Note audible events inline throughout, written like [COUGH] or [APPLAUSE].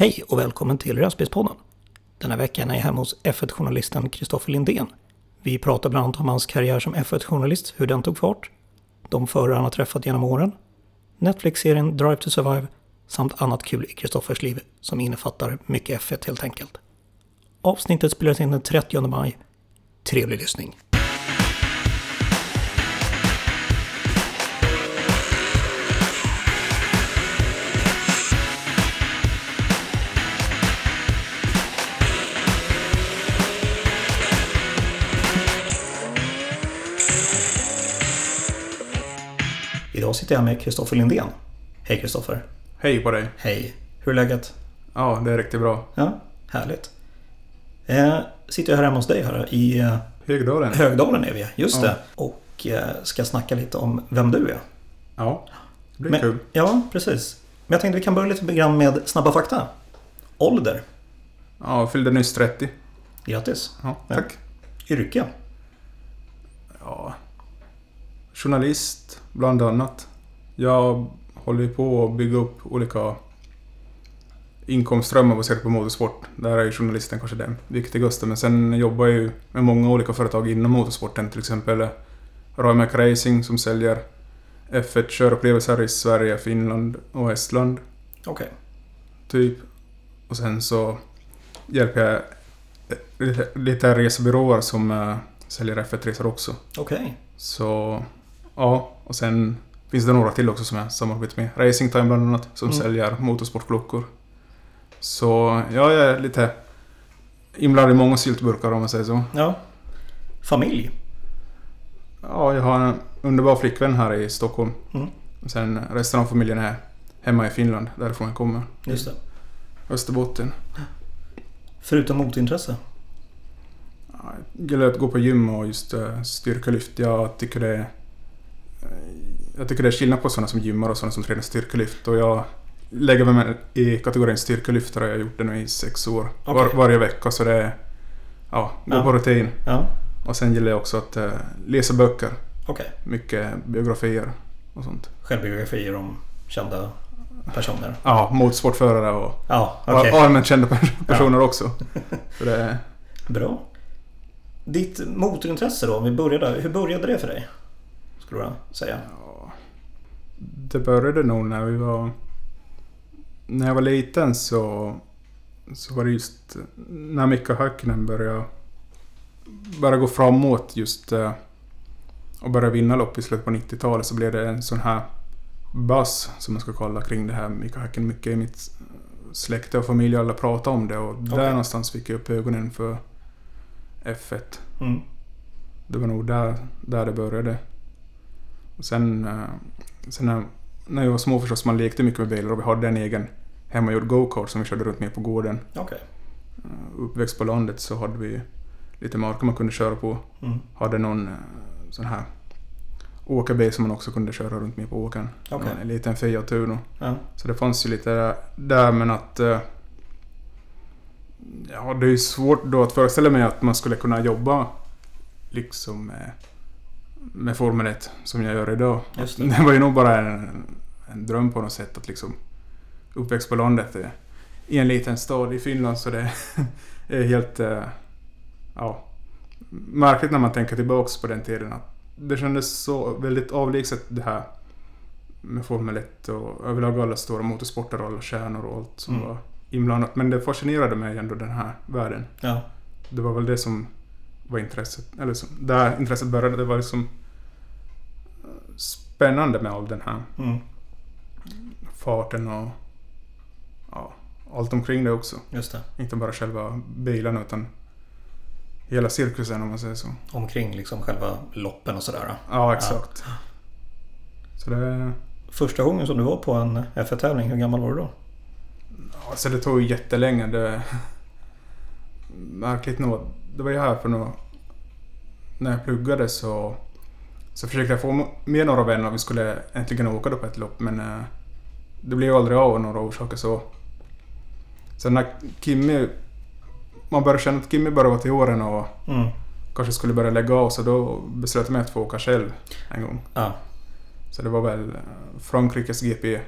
Hej och välkommen till Röstbilspodden. Den här veckan är jag hemma hos F1-journalisten Kristoffer Lindén. Vi pratar bland annat om hans karriär som F1-journalist, hur den tog fart, de förare han har träffat genom åren, Netflix-serien Drive to Survive samt annat kul i Kristoffers liv som innefattar mycket F1 helt enkelt. Avsnittet spelades in den 30 maj. Trevlig lyssning. Idag sitter jag med Kristoffer Lindén. Hej Kristoffer. Hej på dig. Hej. Hur är läget? Ja, det är riktigt bra. Ja, härligt. Eh, sitter jag här hemma hos dig här i eh, Högdalen? Högdalen är vi, just Ja. det. Och eh, ska snacka lite om vem du är. Ja, det blir Men- kul. Ja, precis. Men jag tänkte vi kan börja lite grann med snabba fakta. Ålder. Ja, jag fyllde nyss 30. Grattis. Ja, Ja. tack. Yrke. Ja. Journalist, bland annat. Jag håller på att bygga upp olika inkomstströmmar baserat på motorsport. Där är ju journalisten kanske det viktigaste. Men sen jobbar jag ju med många olika företag inom motorsporten. Till exempel Roymac Racing som säljer F1 körupplevelser i Sverige, Finland och Estland. Okej. Typ. Och sen så hjälper jag eh, lite, lite resebyråer som äh, säljer F1-resor också. Okej. Så ja, och sen finns det några till också som jag samarbetar med. Racing Time bland annat, som Mm. säljer motorsportklockor. Så ja, jag är lite inblandad i många syltburkar om man säger så. Ja. Familj. Ja, jag har en underbar flickvän här i Stockholm. Mm. Och sen resten av familjen är hemma i Finland, därifrån jag kommer. Just det. Österbotten. Förutom motintresse. Ja, Jag gillar att gå på gym och just uh, styrkelyft. Jag tycker det är... eh, Jag tycker det är skillnad på sådana som gymmar och sådana som tränar styrkelyft. Och jag lägger mig i kategorin styrkelyftare. Jag har gjort det nu i sex år. Var, Okej. varje vecka så det är... Ja, gå Ja. på rutin. Ja. Och sen gillar jag också att eh, läsa böcker. Okej. Mycket biografier och sånt. Självbiografier om kända personer. Ja, motorsportförare och Ja, och allmänt kända personer också. [LAUGHS] Så det. Bra. Ditt motorintresse då, om vi börjar där. Hur började det för dig? Skulle du säga. Det började nog när vi var... När jag var liten så... Så var det just när Mika Häkkinen började... Började gå framåt just... eh, Och började vinna lopp i slutet på 90-talet så blev det en sån här buzz som man ska kalla kring det här Mika Häkkinen. Mycket i mitt släkte och familj alla pratade om det och Okej. där någonstans fick jag upp ögonen för F1. Mm. Det var nog där, där det började. Och sen, eh, sen när, när jag var små förstås, man lekte mycket med bilar och vi hade en egen hemmagjord go-kart som vi körde runt med på gården. Okej. Eh, Uppväxt på landet så hade vi lite marker man kunde köra på. Mm. Hade någon eh, sån här åkarbil som man också kunde köra runt med på åkern. Okej. En liten Fiat Uno. Ja. Så det fanns ju lite där men att... eh, Ja, det är ju svårt då att föreställa mig att man skulle kunna jobba liksom med, Formel 1 som jag gör idag. Just det. [LAUGHS] Det var ju nog bara en, en dröm på något sätt att liksom uppväxt på landet i en liten stad i Finland så det [LAUGHS] är helt... eh, Ja, märkligt när man tänker tillbaks på den tiden att det kändes så väldigt avlägset det här med Formel 1 och överlag alla stora motorsporter och alla stjärnor och allt som Mm. var inblandat. Men det fascinerade mig ändå den här världen. Ja. Det var väl det som var intresset, eller som, där intresset började. Det var liksom eh, spännande med all den här Mm. farten och ja, allt omkring det också. Just det. Inte bara själva bilarna utan hela cirkusen om man säger så. Omkring liksom själva loppen och sådär. Ja, exakt. Så det... Första gången som du var på en F1-tävling, hur gammal var du då? Alltså det tog ju jättelänge. Det... [LAUGHS] Märkligt nog. Det var ju här för några... När jag pluggade så... Så försökte jag få med några vänner och vi skulle äntligen åka då på ett lopp men... eh, Det blev aldrig av av några orsaker så... Sen när Kimmy... Man började känna att Kimmy började vara till åren och Mm. kanske skulle börja lägga av så då beslöt jag mig att få åka själv en gång. Ja. Så det var väl eh, Frankrikes GP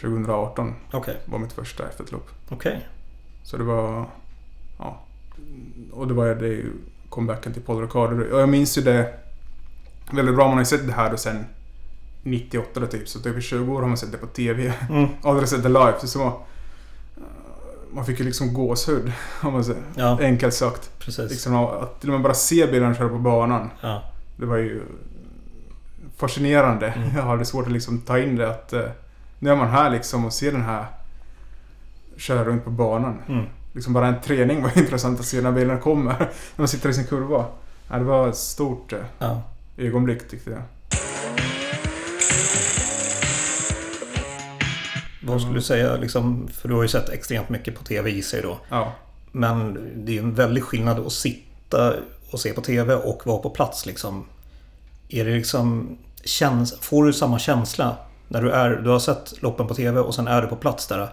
2018 Okej. var mitt första F1-lopp. Okej. Så det var... Ja. Och det var det ju comebacken till Paul Ricard. Och jag minns ju det väldigt bra. Man har ju sett det här då sen 98 då typ. Så typ i 20 år har man sett det på TV. Mm. [LAUGHS] Aldrig sett det live. Så man, man fick ju liksom gåshud. Om man säger. Ja, Enkelt sagt. precis. Liksom att till och med bara se bilarna köra på banan. Ja. Det var ju fascinerande. Mm. Jag hade svårt att liksom ta in det att eh, nu är man här liksom och ser den här köra runt på banan. Mm. Liksom bara en träning var [LAUGHS] intressant att se när bilarna kommer. När man sitter i sin kurva. Ja, det var ett stort eh, Ja. ögonblick tyckte jag. Vad skulle du säga liksom, för du har ju sett extremt mycket på TV i sig då. Ja. Men det är ju en väldig skillnad att sitta och se på TV och vara på plats liksom. Är det liksom... Käns får du samma känsla när du är... Du har sett loppen på TV och sen är du på plats där.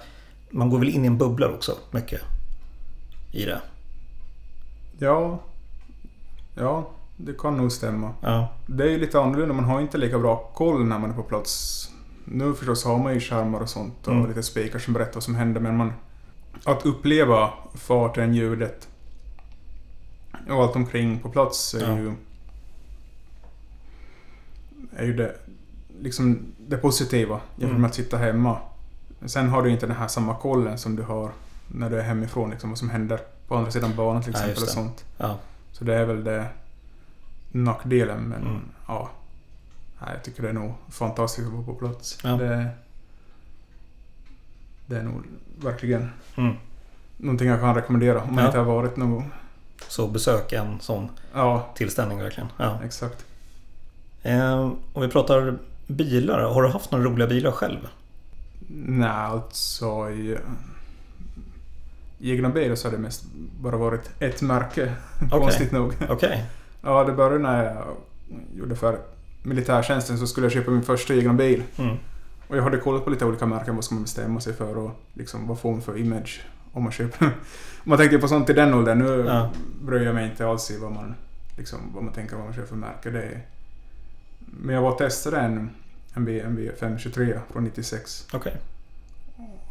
Man går väl in i en bubbla också mycket. I det. Ja. Ja, det kan nog stämma. Ja. Det är ju lite annorlunda. Man har inte lika bra koll när man är på plats. Nu förstås har man ju skärmar och sånt och Mm. lite spikar som berättar vad som händer. Men man, att uppleva farten, ljudet och allt omkring på plats är Ja. ju... Är ju det, liksom det positiva jämfört Mm. med att sitta hemma. Sen har du inte den här samma kollen som du har när du är hemifrån. Liksom, vad som händer på andra sidan banan till Ja, exempel. just och sånt. Ja. Så det är väl det nackdelen. Men Mm. ja. Jag tycker det är nog fantastiskt att vara på plats. Ja. Det, det är nog verkligen Mm. någonting jag kan rekommendera om man Ja. inte har varit någon gång. Så besök en sån Ja, tillställning verkligen. Ja. exakt. Eh, om vi pratar bilar. Har du haft några roliga bilar själv? Nej, alltså i, egna bilar så har det mest bara varit ett märke. [LAUGHS] Konstigt nog. Okej. [LAUGHS] Ja, det började när jag gjorde för militärtjänsten så skulle jag köpa min första egna bil. Mm. Och jag hade kollat på lite olika märken, vad ska man bestämma sig för och liksom vad får man för image om man köper. [LAUGHS] man tänkte på sånt i den åldern. Nu Ja. bryr jag mig inte alls i vad man, liksom, vad man tänker vad man köper för märke. Det är... Men jag var och testade en, en BMW 523 från 96. Okej.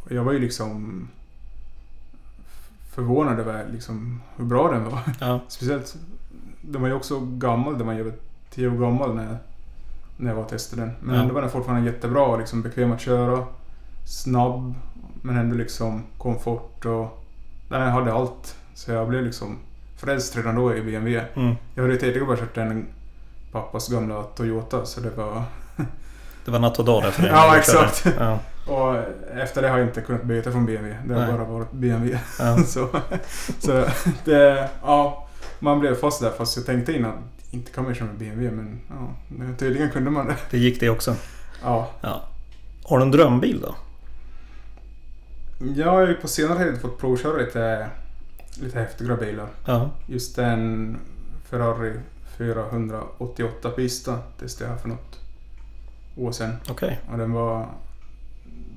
Och jag var ju liksom förvånad över liksom hur bra den var. Ja. [LAUGHS] Speciellt, den var ju också gammal, den var ju 10 år gammal när, när jag var och testade den. Men Ja. ändå var den fortfarande jättebra och liksom bekväm att köra. Snabb, men ändå liksom komfort och... Den hade allt. Så jag blev liksom frälst redan då i BMW. Mm. Jag hade ju tidigare bara kört en pappas gamla Toyota så det var... Det var natt och dag där för dig. [LAUGHS] Ja, exakt. Ja. Och efter det har jag inte kunnat byta från BMW. Det har Nej. bara varit BMW. Ja. [LAUGHS] så, så det, ja, man blev fast där fast jag tänkte innan inte man köra med BMW men ja, tydligen kunde man det. Det gick det också. Ja, Ja. Har du en drömbil då? jag har ju på senare tid fått provköra lite, lite häftigare bilar. Ja. Just en Ferrari 488 Pista testade jag för något år sedan. Okej. Och den var...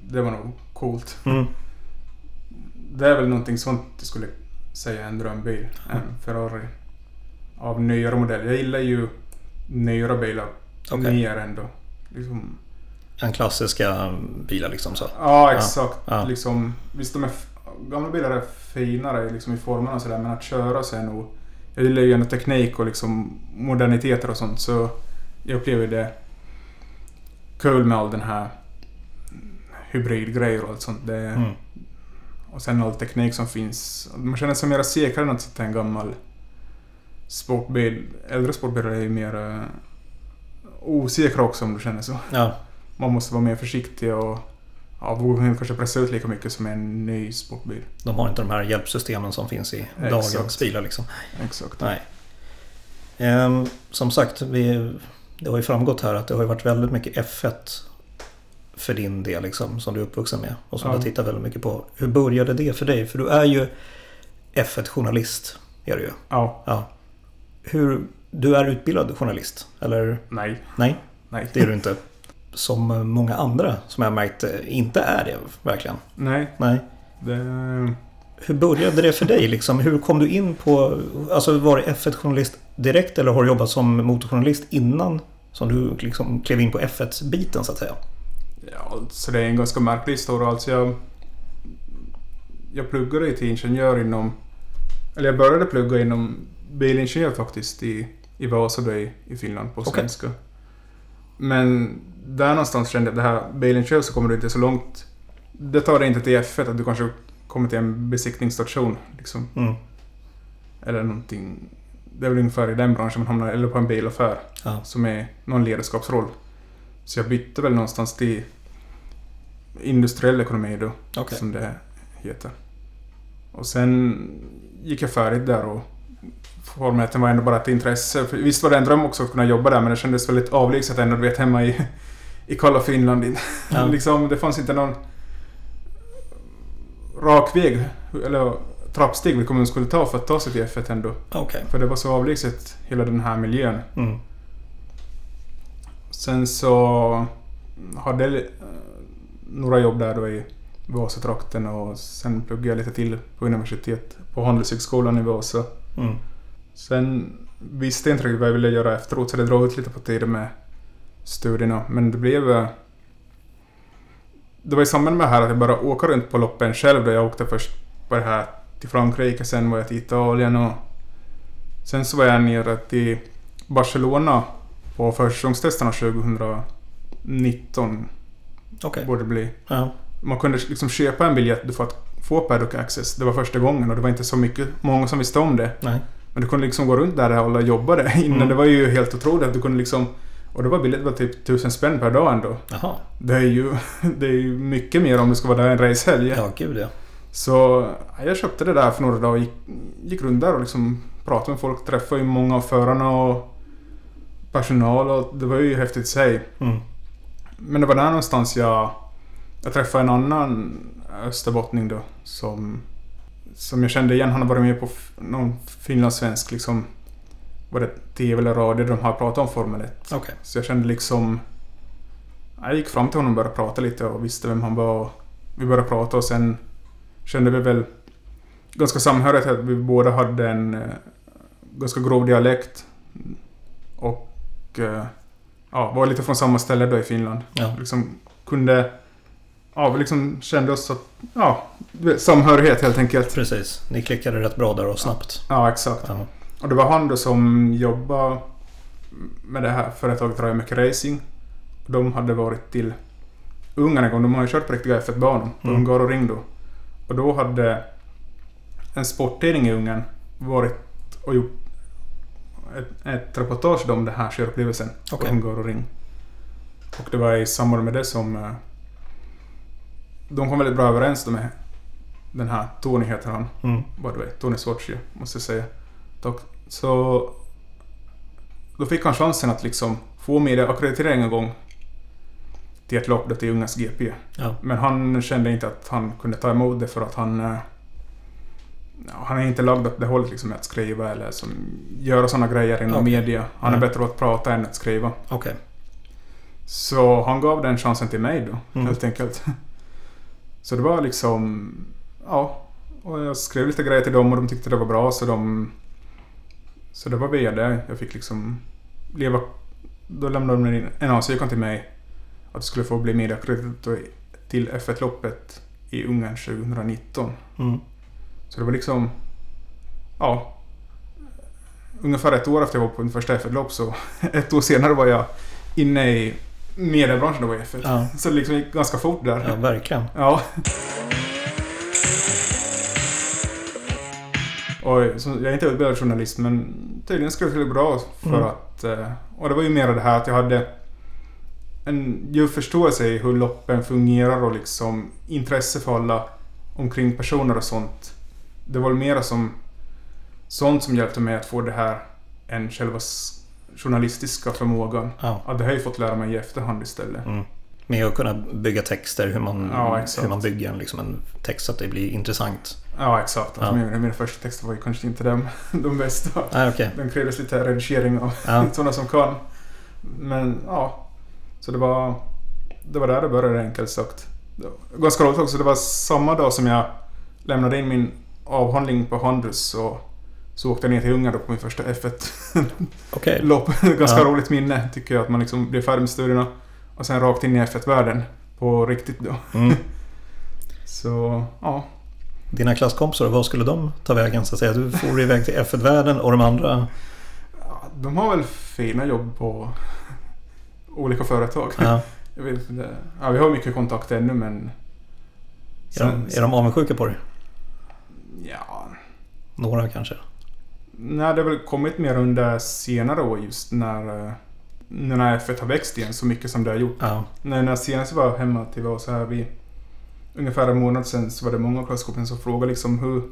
Det var nog coolt. Mm. Det är väl någonting sånt jag skulle säga en drömbil. En Ferrari. Av nyare modell. Jag gillar ju nyare bilar Okej. mer ändå. Liksom, En klassiska bilar liksom så. ja, exakt. Ja. Liksom, visst, de är, gamla bilar är finare liksom, i formerna och sådär, men att köra så är nog... Jag gillar ju ändå teknik och liksom moderniteter och sånt, så jag upplever det kul med all den här hybridgrejer och allt sånt. Det, Mm. Och sen all teknik som finns. Man känner sig mer säkrare än att sitta i en gammal sportbil. Äldre sportbilar är ju mer uh, osäkra också om du känner så. Ja. Man måste vara mer försiktig och ja, vågar kanske pressa ut lika mycket som en ny sportbil. De har inte de här hjälpsystemen som finns i dagens bilar liksom. Exakt. Nej. Ehm, som sagt, vi, det har ju framgått här att det har varit väldigt mycket F1 för din del liksom, som du är uppvuxen med. Och som Ja. du tittar väldigt mycket på. Hur började det för dig? För du är ju F1-journalist. Är du ju. Ja. Ja. Hur, du är utbildad journalist? Eller Nej. nej, Nej. det är du inte. Som många andra som jag märkt inte är det verkligen. Nej. Nej. Det... Hur började det för dig? Liksom? Hur kom du in på... Alltså var det F1-journalist direkt eller har du jobbat som motorjournalist innan? Som du liksom klev in på F1-biten så att säga? Ja, så det är en ganska märklig historia. Alltså jag, jag pluggade till ingenjör inom... Eller jag började plugga inom bilingenjör faktiskt i, i Vasa i, i Finland på Okej. svenska. Men där någonstans kände jag att det här bilingenjör så kommer du inte så långt. Det tar dig inte till F1 att du kanske kommer till en besiktningsstation. Liksom. Mm. Eller någonting. Det är väl ungefär i den branschen man hamnar, eller på en bilaffär. Ja. Som är någon ledarskapsroll. Så jag bytte väl någonstans till industriell ekonomi då, Okej. som det heter. Och sen gick jag färdigt där och formeten var ändå bara ett intresse. För visst var det en dröm också att kunna jobba där, men det kändes väldigt avlägset ändå, du vet, hemma i, i kalla Finland. Ja. [LAUGHS] liksom, det fanns inte någon rak väg, eller trappsteg vilken man skulle ta för att ta sig till F1 ändå. Okej. För det var så avlägset, hela den här miljön. Mm. Sen så hade jag eh, några jobb där då i Vasatrakten och sen pluggade jag lite till på universitet på Handelshögskolan i Vasa. Mm. Sen visste jag inte riktigt vad jag ville göra efteråt så det drog ut lite på tiden med studierna. Men det blev... eh, Det var i samband med det här att jag började åka runt på loppen själv då jag åkte först på det här till Frankrike, sen var jag till Italien och sen så var jag nere till Barcelona på försäsongstesterna 2019 Okej. borde det bli. Ja. Man kunde liksom köpa en biljett för att få Paddock Access. Det var första gången och det var inte så mycket, många som visste om det. Nej. Men du kunde liksom gå runt där alla jobbade [LAUGHS] innan. Mm. Det var ju helt otroligt att du kunde liksom... Och det var billigt, det var typ tusen spänn per dag ändå. Jaha. Det är ju, [LAUGHS] det är ju mycket mer om du ska vara där en racehelg. Ja, gud ja. Så ja, jag köpte det där för några dagar och gick, gick runt där och liksom pratade med folk. Träffade ju många av förarna och personal och det var ju häftigt i sig. Mm. Men det var där någonstans jag, jag träffade en annan österbottning då som, som jag kände igen. Han har varit med på någon finlandssvensk liksom, var det TV eller radio de har pratat om Formel 1. Okej. Så jag kände liksom... Jag gick fram till honom och började prata lite och visste vem han var. Vi började prata och sen kände vi väl ganska samhörighet att vi båda hade en eh, ganska grov dialekt. Och eh, ja, var lite från samma ställe då i Finland. Ja. Liksom kunde... Ja, liksom kände oss att... Ja, samhörighet helt enkelt. Precis. Ni klickade rätt bra där och snabbt. Ja, exakt. Ja. Och det var han då som jobbade med det här företaget Mycket Racing. De hade varit till Ungern en gång. De har ju kört på riktiga F1-banor på Mm. Hungaroring då. Och då hade en sporttidning i Ungern varit och gjort ett, ett reportage om den här körupplevelsen på Okej. Hungaroring. Och det var i samband med det som... eh, De kom väldigt bra överens med den här Tony heter han Mm. by the way, Tony Swatchy, måste jag säga. Så... Då fick han chansen att liksom få medieackreditering en gång till ett lopp då till Ungas GP. Ja. Men han kände inte att han kunde ta emot det för att han... han är inte lagd åt det hållet liksom att skriva eller som, göra sådana grejer inom Okej. media. Han är Mm. bättre på att prata än att skriva. Okej. Så han gav den chansen till mig då, Mm. helt enkelt. Så det var liksom... Ja. Och jag skrev lite grejer till dem och de tyckte det var bra så de... Så det var via det jag fick liksom leva... Då lämnade de in en ansökan till mig att jag skulle få bli medieackreditator till F1-loppet i Ungern 2019. Mm. Så det var liksom... Ja. Ungefär ett år efter jag var på min första F1-lopp så [LAUGHS] ett år senare var jag inne i mediebranschen då var F1. Ja. Så det liksom gick ganska fort där. ja, verkligen. Ja. Och jag är inte utbildad journalist men tydligen skrev jag tillräckligt bra för Mm. att... eh, Och det var ju mer det här att jag hade en djup förståelse i hur loppen fungerar och liksom intresse för alla omkring personer och sånt. Det var mer som sånt som hjälpte mig att få det här än själva journalistiska förmågan. Ja. Ja, det har jag fått lära mig i efterhand istället. Mm. Med att kunna bygga texter, hur man, Ja, hur man bygger en, liksom en text så att det blir intressant. Ja, exakt. Ja. Mina, mina första texter var ju kanske inte de, [LAUGHS] de bästa. Nej, okej. Den krävdes lite redigering av Ja. [LAUGHS] sådana som kan. Men ja, så det var, det var där det började enkelt sagt. Ganska roligt också, det var samma dag som jag lämnade in min avhandling på Handels så, så åkte jag ner till Ungern då på min första F1-lopp. Okej. [LAUGHS] [LAUGHS] Ganska Ja. roligt minne tycker jag att man liksom blev färdig med studierna och sen rakt in i F1-världen. på riktigt då. Mm. [LAUGHS] Så ja, Dina klasskompisar, vad skulle de ta vägen? Så att säga? Du får iväg till F1-världen och de andra... Ja, de har väl fina jobb på olika företag. Ja. Jag vet. Ja, vi har mycket kontakt ännu men... Är, de, är de avundsjuka på dig? Ja... Några kanske? Nej, det har väl kommit mer under senare år just när... eh, när F1 har växt igen så mycket som det har gjort. Ja. När jag senast var hemma till oss här vid ungefär en månad sedan så var det många klasskompis som frågade liksom hur...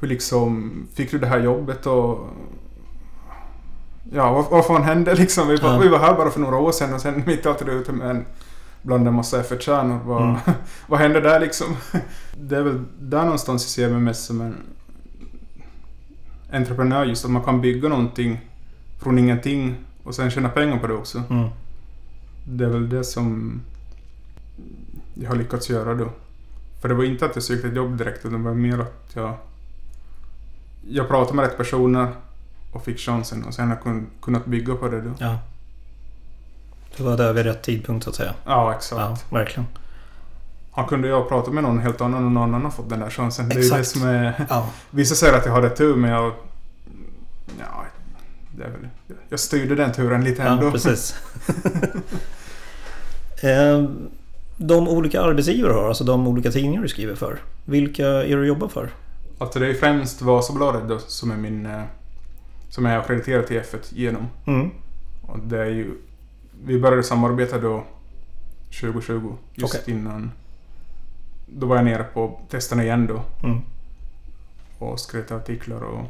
Hur liksom... Fick du det här jobbet och... Ja, vad, vad fan hände liksom? Vi var, Ja. vi var här bara för några år sedan och sen mitt i allt är du ute med en... Bland en massa F1-stjärnor. Vad, Mm. [LAUGHS] vad hände där liksom? [LAUGHS] Det är väl där någonstans jag ser mig mest som en entreprenör just att man kan bygga någonting från ingenting och sen tjäna pengar på det också. Mm. Det är väl det som jag har lyckats göra då. För det var inte att jag sökte ett jobb direkt utan det var mer att jag... Jag pratade med rätt personer och fick chansen och sen har jag kun- kunnat bygga på det då. ja. Du var där vid rätt tidpunkt så att säga. Ja, exakt. Ja, verkligen. Han kunde jag prata med någon helt annan och någon annan har fått den där chansen. Det är ju det Exakt. som är... Ja, Vissa säger att jag hade tur men jag... Ja, det är väl... Jag styrde den turen lite ändå. ja precis. [LAUGHS] [LAUGHS] Eh, de olika arbetsgivare har, alltså de olika tidningar du skriver för. Vilka är du jobbar för? Alltså det är främst Vasabladet då som är min... eh, Som jag är akkrediterad till F1 genom. Mm. Och det är ju... Vi började samarbeta då 2020. Just Okej. innan... Då var jag nere på testerna igen då. Mm. Och skrev artiklar och...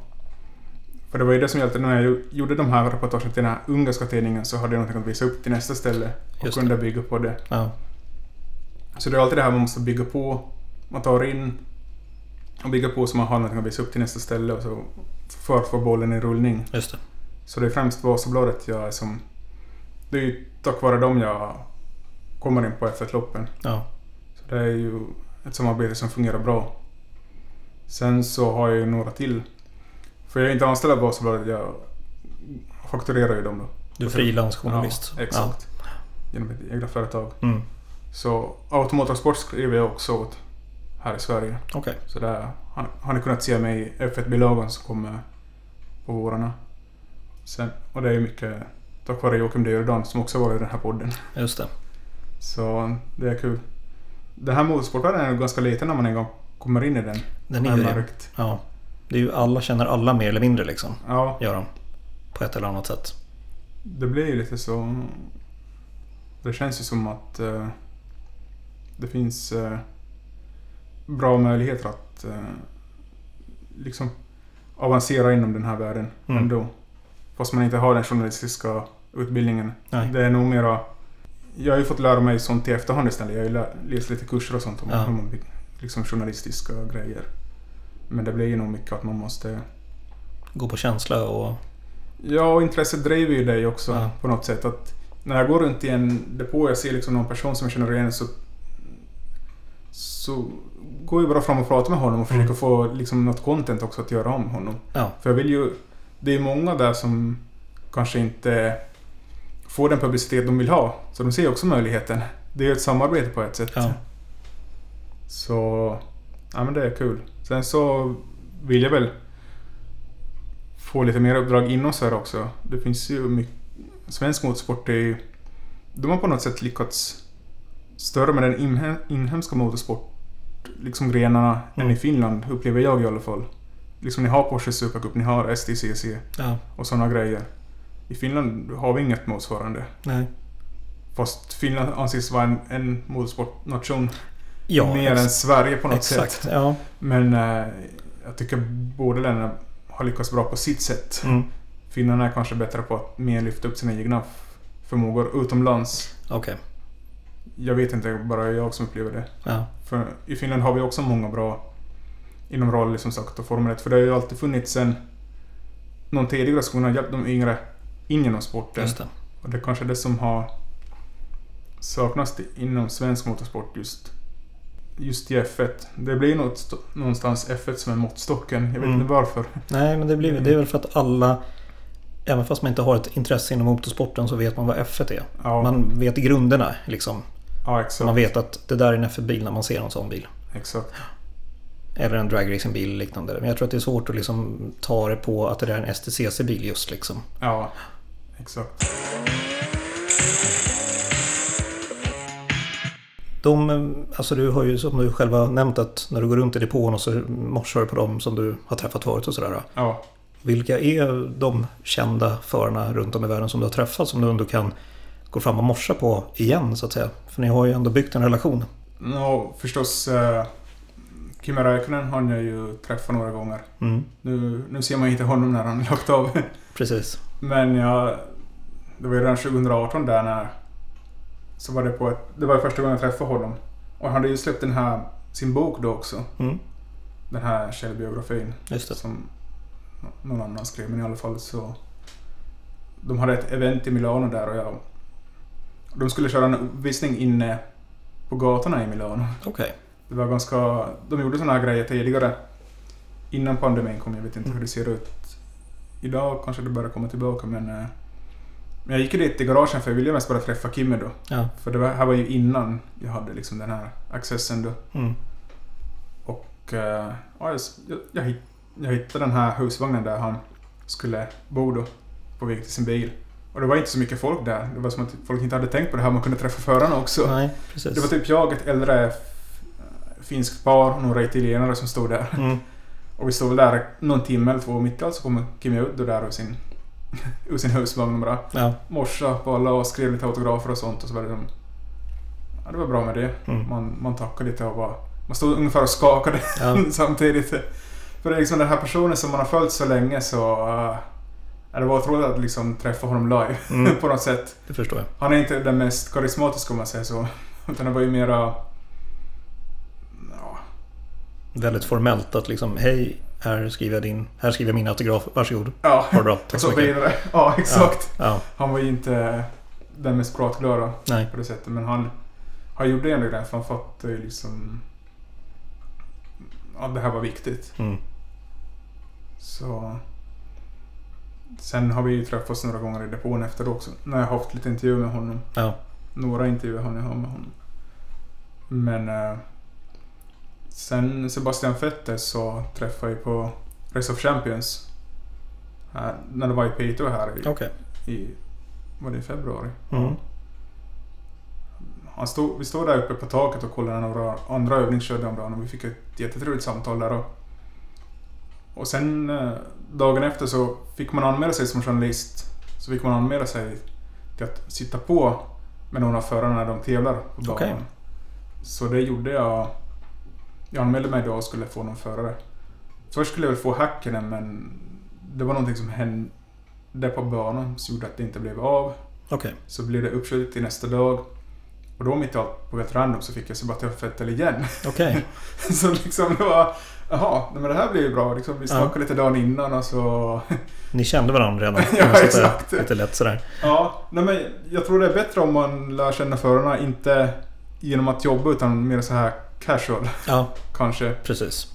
För det var ju det som hjälpte när jag gjorde de här reportagen till den här ungerska tidningen så hade jag någonting att visa upp till nästa ställe. Och Just det. kunde bygga på det. Ja, Så det är alltid det här man måste bygga på. Man tar in och bygger på så man har någonting att visa upp till nästa ställe och så för att få bollen i rullning. just det. Så det är främst Vasabladet jag är som... Det är ju tack vare dem jag kommer in på F1-loppen. Ja, Så det är ju ett samarbete som fungerar bra. Sen så har jag ju några till. För jag är inte anställd av Vasabladet, jag fakturerar ju dem då. du är frilansjournalist. Ja, exakt. Genom mitt egna företag. Ja. Mm. Så Automotorsport skriver jag också åt här i Sverige. Okej, Så där har, har ni kunnat se mig i F1-bilagan som kommer på vårarna. Sen, och det är ju mycket tack vare Joakim Dyrdan som också var i den här podden. just det. Så det är kul. Den här motorsportvärlden är ganska liten när man en gång kommer in i den. Den är ju det. Ja. Det är ju alla känner alla mer eller mindre liksom. Ja, Gör de. På ett eller annat sätt. det blir ju lite så... Det känns ju som att eh, det finns eh, bra möjligheter att eh, liksom avancera inom den här världen Mm. ändå. Fast man inte har den journalistiska utbildningen. Nej. Det är nog mera... Jag har ju fått lära mig sånt i efterhand istället. Jag har ju lä- läst lite kurser och sånt om Ja. liksom journalistiska grejer. Men det blir ju nog mycket att man måste... Gå på känsla och... Ja, och intresset driver ju dig också Ja. på något sätt. Att när jag går runt i en depå och jag ser liksom någon person som jag känner igen så... Så går jag bara fram och pratar med honom och Mm. försöker få liksom något content också att göra om honom. Ja, För jag vill ju... Det är många där som kanske inte får den publicitet de vill ha. Så de ser också möjligheten. Det är ett samarbete på ett sätt. ja. Så... Ja men det är kul. Sen så vill jag väl få lite mer uppdrag inom här också. Det finns ju mycket... Svensk motorsport är ju... De har på något sätt lyckats större med den inhe- inhemska motorsport liksom grenarna än Mm. i Finland, upplever jag i alla fall. Liksom ni har Porsche Supercup, ni har STCC ja. och sådana grejer. I Finland har vi inget motsvarande. Nej. Fast Finland anses vara en, en motorsportnation Ja, mer än Sverige på något exakt. sätt. Ja. Men eh, jag tycker båda länderna har lyckats bra på sitt sätt. Mm. Finnarna är kanske bättre på att mer lyfta upp sina egna förmågor utomlands. Okej. Jag vet inte, bara jag som upplever det. Ja. För i Finland har vi också många bra inom rally som sagt och Formel 1. För det har ju alltid funnits en... Någon tidigare som har hjälpt de yngre in genom sporten. Just det. Och det är kanske det som har saknats inom svensk motorsport just. Just i F1. Det blir något, st- någonstans F1 som är måttstocken. Jag vet Mm. inte varför. Nej, men det, blir, det är väl för att alla... Även fast man inte har ett intresse inom motorsporten så vet man vad F1 är. Ja, Man vet grunderna liksom. Ja, man vet att det där är en F1-bil när man ser en sån bil. Exakt. Eller en dragracingbil eller liknande. Men jag tror att det är svårt att liksom ta det på att det där är en STCC-bil just liksom. Ja, exakt. De, eh, alltså du har ju som du själv har nämnt att när du går runt i depån och så morsar du på dem som du har träffat förut och sådär. Ja. Vilka är de kända förarna runt om i världen som du har träffat som du ändå kan gå fram och morsa på igen så att säga? För ni har ju ändå byggt en relation. Nå, förstås... Uh, Kimi Räikkönen har jag ju träffat några gånger. Mm, Nu, nu ser man inte honom när han lagt av. precis. Men jag... Det var ju redan 2018 där när... Så var det på ett... Det var första gången jag träffade honom. Och han hade ju släppt den här... Sin bok då också. Mm, Den här självbiografin. just det. Som någon annan skrev, men i alla fall så... De hade ett event i Milano där och jag... De skulle köra en uppvisning inne på gatorna i Milano. Okej. Det var ganska... De gjorde såna här grejer tidigare. Innan pandemin kom, jag vet inte hur det ser ut. Idag kanske det börjar komma tillbaka men... eh, Men jag gick ju dit i garagen för jag ville mest bara träffa Kimmy då. Ja. För det var, här var ju innan jag hade liksom den här accessen då. Mm, Och eh, ja, jag, jag, jag, hitt- jag hittade den här husvagnen där han skulle bo då. På väg till sin bil. Och det var inte så mycket folk där. Det var som att folk inte hade tänkt på det här. Man kunde träffa förarna också. nej. Det var typ jag, ett äldre finskt par och några italienare som stod där. Mm, [LAUGHS] Och vi stod väl där någon timme eller två. Mitt i allt så kom Kimi Uddo där ur sin, [LAUGHS] ur sin husvagn och bara ja. morsade på alla och skrev lite autografer och sånt. Och så var det som... Ja, det var bra med det. Mm, Man, man tackade lite och bara... Man stod ungefär och skakade ja. [LAUGHS] samtidigt. För det är liksom den här personen som man har följt så länge så... Uh, det var otroligt att liksom träffa honom live Mm, på något sätt. det förstår jag. Han är inte den mest karismatiska om man säger så. Utan det var ju mera... Ja, Väldigt formellt att liksom, hej, här skriver jag din, här skriver jag min autograf, varsågod. ja Ha det bra, tack så mycket. Ja, exakt. Ja, Han var ju inte den mest pratglada nej. på det sättet. Men han, han gjorde ändå det för han fattade ju liksom... Ja, det här var viktigt. Mm, Så... Sen har vi ju träffats några gånger i depån efter också. När jag har haft lite intervjuer med honom. ja, Några intervjuer har jag ha med honom. Men... Sen Sebastian Vettel så träffade jag på Race of Champions. Här, när det var i Piteå här i, okej. i... Var det i februari? Mm, Han stod, vi stod där uppe på taket och kollade några andra övningskörde om dagen och vi fick ett jättetrevligt samtal där. Och, och sen eh, dagen efter så fick man anmäla sig som journalist. Så fick man anmäla sig till att sitta på med någon av förarna när de tävlar på banan. Okej. Så det gjorde jag. Jag anmälde mig då och skulle få någon förare. Först skulle jag väl få Häkkinen men det var någonting som hände på banan som gjorde att det inte blev av. okej. Så blev det uppskjutet till nästa dag. Och då mitt i allt på helt random så fick jag Sebastian Vettel igen. Okej. [LAUGHS] så liksom det var... Jaha, men det här blir ju bra. Liksom, vi snackade lite dagen innan och så... [LAUGHS] Ni kände varandra redan? Ja, exakt. Lite lätt sådär. ja, nej men jag tror det är bättre om man lär känna förarna, inte genom att jobba utan mer så här casual Ja, kanske. precis.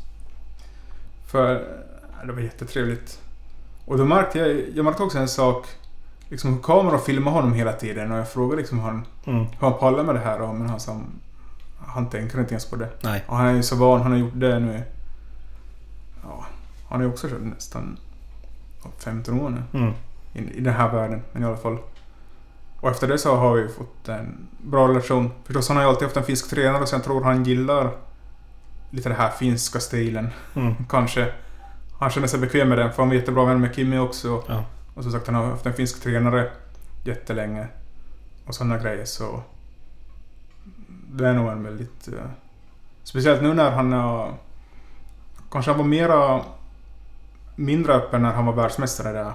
För äh, det var jättetrevligt. Och då märkte jag, jag märkte också en sak. Liksom hur kameran filmar honom hela tiden och jag frågade liksom hur han, Mm, hur han pallar med det här då, men han sa han tänker inte ens på det. nej. Och han är ju så van, han har gjort det nu. Ja, han har ju också kört nästan ja, 15 år nu Mm, i, i den här världen, men i alla fall. Och efter det så har vi fått en bra relation. Förstås, han har ju alltid haft en finsk tränare så jag tror han gillar lite den här finska stilen. mm, [LAUGHS] Kanske. Han känner sig bekväm med den, för han var jättebra vän med Kimmy också. ja. Och som sagt, han har haft en finsk tränare jättelänge. Och sådana grejer så... Det är nog en väldigt... eh, speciellt nu när han har... Kanske han var mera... Mindre öppen när han var världsmästare där.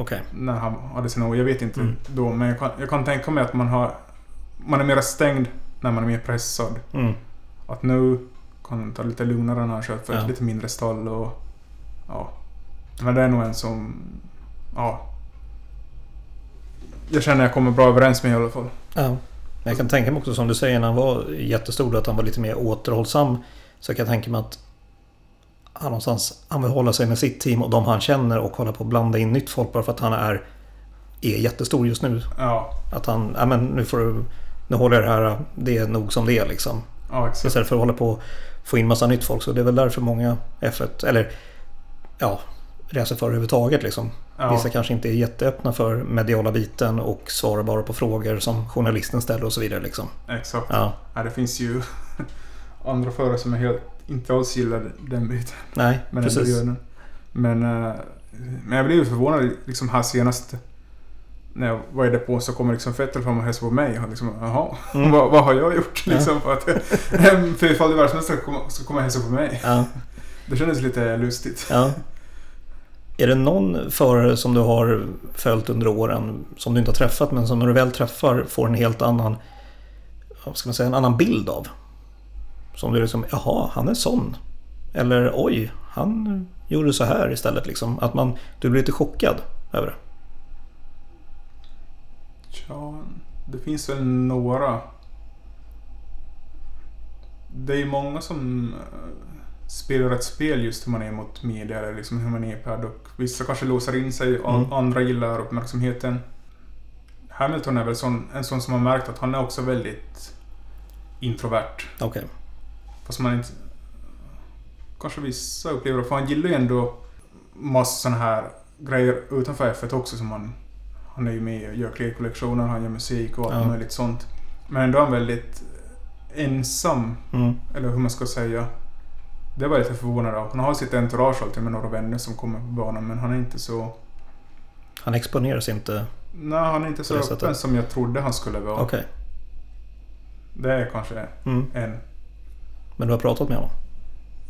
Okej. När han hade sina år. Jag vet inte Mm. då, men jag kan, jag kan tänka mig att man har... Man är mera stängd när man är mer pressad. Mm, Att nu kan han ta lite lugnare när han kör för Ja. ett lite mindre stall och... Ja. Men det är nog en som... Ja. Jag känner jag kommer bra överens med i alla fall. ja. Men jag kan tänka mig också som du säger när han var jättestor att han var lite mer återhållsam. Så jag kan tänka mig att han någonstans han vill hålla sig med sitt team och de han känner och hålla på att blanda in nytt folk bara för att han är, är jättestor just nu. Ja. Att han, ja men nu får du nu håller jag det här, det är nog som det är liksom. Ja, exakt. Istället för att hålla på och få in massa nytt folk. Så det är väl därför många F1, eller ja, racerförare överhuvudtaget liksom. Ja. Vissa kanske inte är jätteöppna för mediala biten och svarar bara på frågor som journalisten ställer och så vidare liksom. Exakt. Ja, Ja, det finns ju [LAUGHS] andra förare som är helt, inte alls gillar den biten. nej, Men ändå precis. gör den. Men, eh, men jag blev förvånad liksom här senast. När jag var i depån så kommer liksom Fettel fram och hälsar på mig. Och liksom, jaha, Mm. vad, vad har jag gjort? Ja. Liksom, för att för ifall det världsmästare ska komma, ska komma och hälsa på mig. Ja, Det kändes lite lustigt. ja. Är det någon förare som du har följt under åren som du inte har träffat men som när du väl träffar får en helt annan, vad ska man säga, en annan bild av? Som du liksom, jaha, han är sån. Eller oj, han gjorde så här istället liksom. Att man, du blir lite chockad över det. Ja, det finns väl några. Det är ju många som eh, spelar ett spel just hur man är mot media eller liksom hur man är i paddock. Vissa kanske låser in sig, och Mm. andra gillar uppmärksamheten. Hamilton är väl sån, en sån som har märkt att han är också väldigt introvert. Okej. Fast man inte... Kanske vissa upplever det, för han gillar ju ändå massa såna här grejer utanför F1 också som han... Han är ju med och gör klädkollektioner, han gör musik och allt Ja. möjligt sånt. Men ändå är han väldigt ensam, Mm. eller hur man ska säga. Det var jag lite förvånad av. Han har sitt entourage alltid med några vänner som kommer på banan, men han är inte så... Han exponeras inte. Nej, han är inte så öppen sättet. som jag trodde han skulle vara. Okej. Det är kanske Mm. en... Men du har pratat med honom?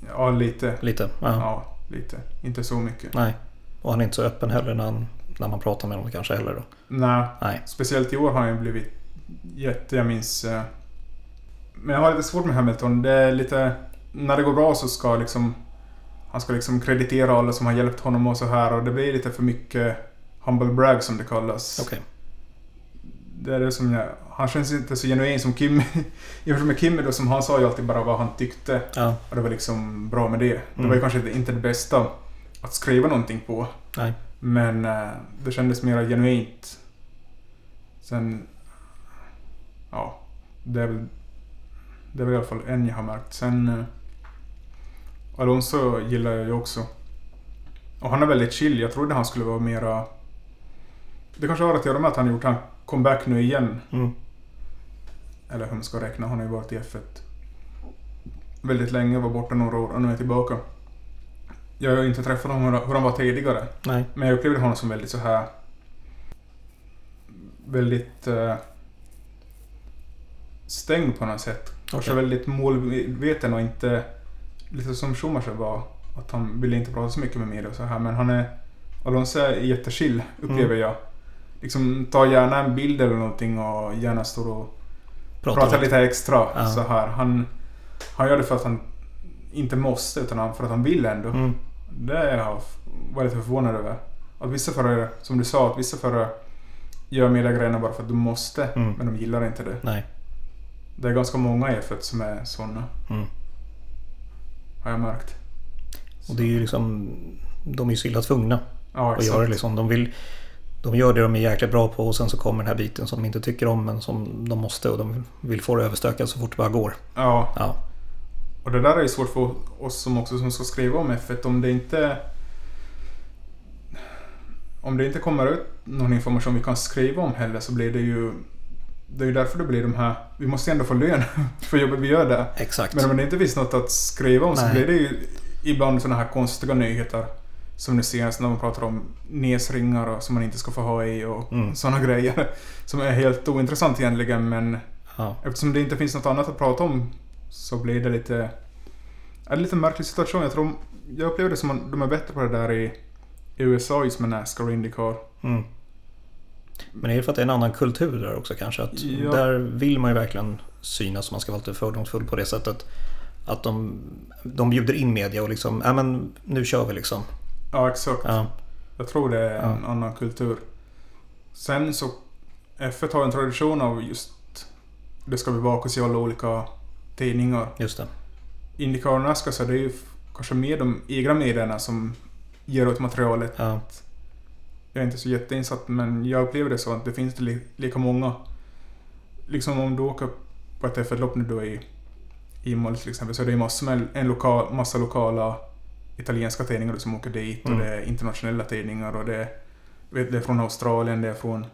Ja, lite. Lite? Ja. Ja, lite. Inte så mycket. Nej. Och han är inte så öppen heller när, han, när man pratar med honom kanske heller då? Nej, Nej. speciellt i år har han ju blivit jätte... Jag minns... eh, Men jag har lite svårt med Hamilton. Det är lite... När det går bra så ska liksom... Han ska liksom kreditera alla som har hjälpt honom och så här och det blir lite för mycket humble brag som det kallas. Okej. Det är det som jag... Han känns inte så genuin som Kim. [LAUGHS] Jämfört med Kimmy då som han sa ju alltid bara vad han tyckte. Ja. Och det var liksom bra med det. Det Mm. var ju kanske inte det bästa att skriva någonting på. Nej. Men eh, det kändes mer genuint. Sen... Ja. Det är väl... Det är väl i alla fall en jag har märkt. Sen... Eh, Alonso gillar jag ju också. Och han är väldigt chill. Jag trodde han skulle vara mera... Det kanske har att göra med att han gjort en comeback nu igen. Mm. Eller hur man ska räkna. Han har ju varit i F1 väldigt länge, var borta några år och nu är tillbaka. Jag har ju inte träffat honom hur han var tidigare. Nej. Men jag upplevde honom som väldigt så här väldigt eh, stängd på något sätt. Kanske Okej. väldigt målmedveten och inte lite som Schumacher var. Att han ville inte prata så mycket med media och så här. Men han är Alonso är jättechill upplever Mm. jag. Liksom ta gärna en bild eller någonting och gärna står och Pratar pratar lite. extra Ja. så här. Han, han gör det för att han inte måste utan för att han vill ändå. Mm. Det är jag var lite förvånad över. Att vissa förare, som du sa, att vissa förare gör mediegrejerna bara för att de måste, Mm. men de gillar inte det. Nej. Det är ganska många i F1 som är sådana, Mm. har jag märkt. Och det är ju liksom... De är ju så illa tvungna Ja, att göra det liksom. De vill... De gör det de är jäkligt bra på och sen så kommer den här biten som de inte tycker om men som de måste och de vill få det överstökat så fort det bara går. Ja, Ja. och det där är ju svårt för oss som också som ska skriva om F1. Om det inte... Om det inte kommer ut någon information vi kan skriva om heller så blir det ju... Det är ju därför det blir de här... Vi måste ändå få lön [LAUGHS] för jobbet vi gör där. Exakt. Men om det inte finns något att skriva om så Nej. blir det ju ibland sådana här konstiga nyheter. Som nu senast när man pratar om näsringar och som man inte ska få ha i och Mm. sådana grejer. [LAUGHS] Som är helt ointressant egentligen men Ja. eftersom det inte finns något annat att prata om så blir det lite... En lite märklig situation. Jag tror... Jag upplever det som att de är bättre på det där i, i USA just med Nascar och Indycar. Mm. Men är det för att det är en annan kultur där också kanske? Att Ja. Där vill man ju verkligen synas och man ska vara lite fördomsfull på det sättet. Att de, de bjuder in media och liksom, ja men nu kör vi liksom. Ja, exakt. Ja. Jag tror det är en Ja. annan kultur. Sen så... F1 har en tradition av just... Det ska bevakas i alla olika tidningar. Just det. Indycar och Nascar så är det ju f- kanske mer de egna medierna som ger ut materialet. Ja. Jag är inte så jätteinsatt men jag upplever det så att det finns li- lika många liksom om du åker på ett F1-lopp nu då i Imola till exempel så är det ju massor med en lokal, massa lokala italienska tidningar som åker dit Mm. och det är internationella tidningar och det är, vet, det är från Australien, det är från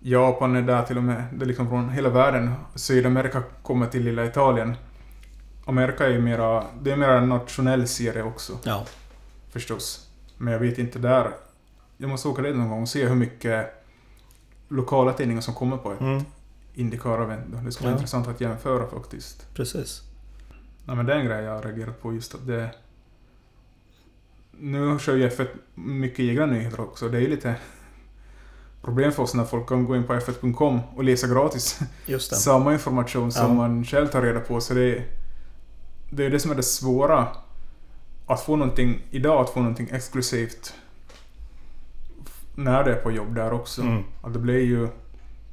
Japan är där till och med. Det är liksom från hela världen. Sydamerika kommer till lilla Italien. Amerika är ju mera, det är mera en nationell serie också Ja. förstås. Men jag vet inte där. Jag måste åka dit någon gång och se hur mycket lokala tidningar som kommer på ett Mm, Indycar-event. Det skulle vara Ja. intressant att jämföra faktiskt. precis. Nej, men det är en grej jag har reagerat på just att det... Nu kör ju F1 mycket egna nyheter också. Det är ju lite problem för oss när folk kan gå in på f1.com och läsa gratis samma information som Ja. man själv tar reda på. Så det är, det är det som är det svåra. Att få någonting idag, att få någonting exklusivt när det är på jobb där också. Mm. Att det blir ju...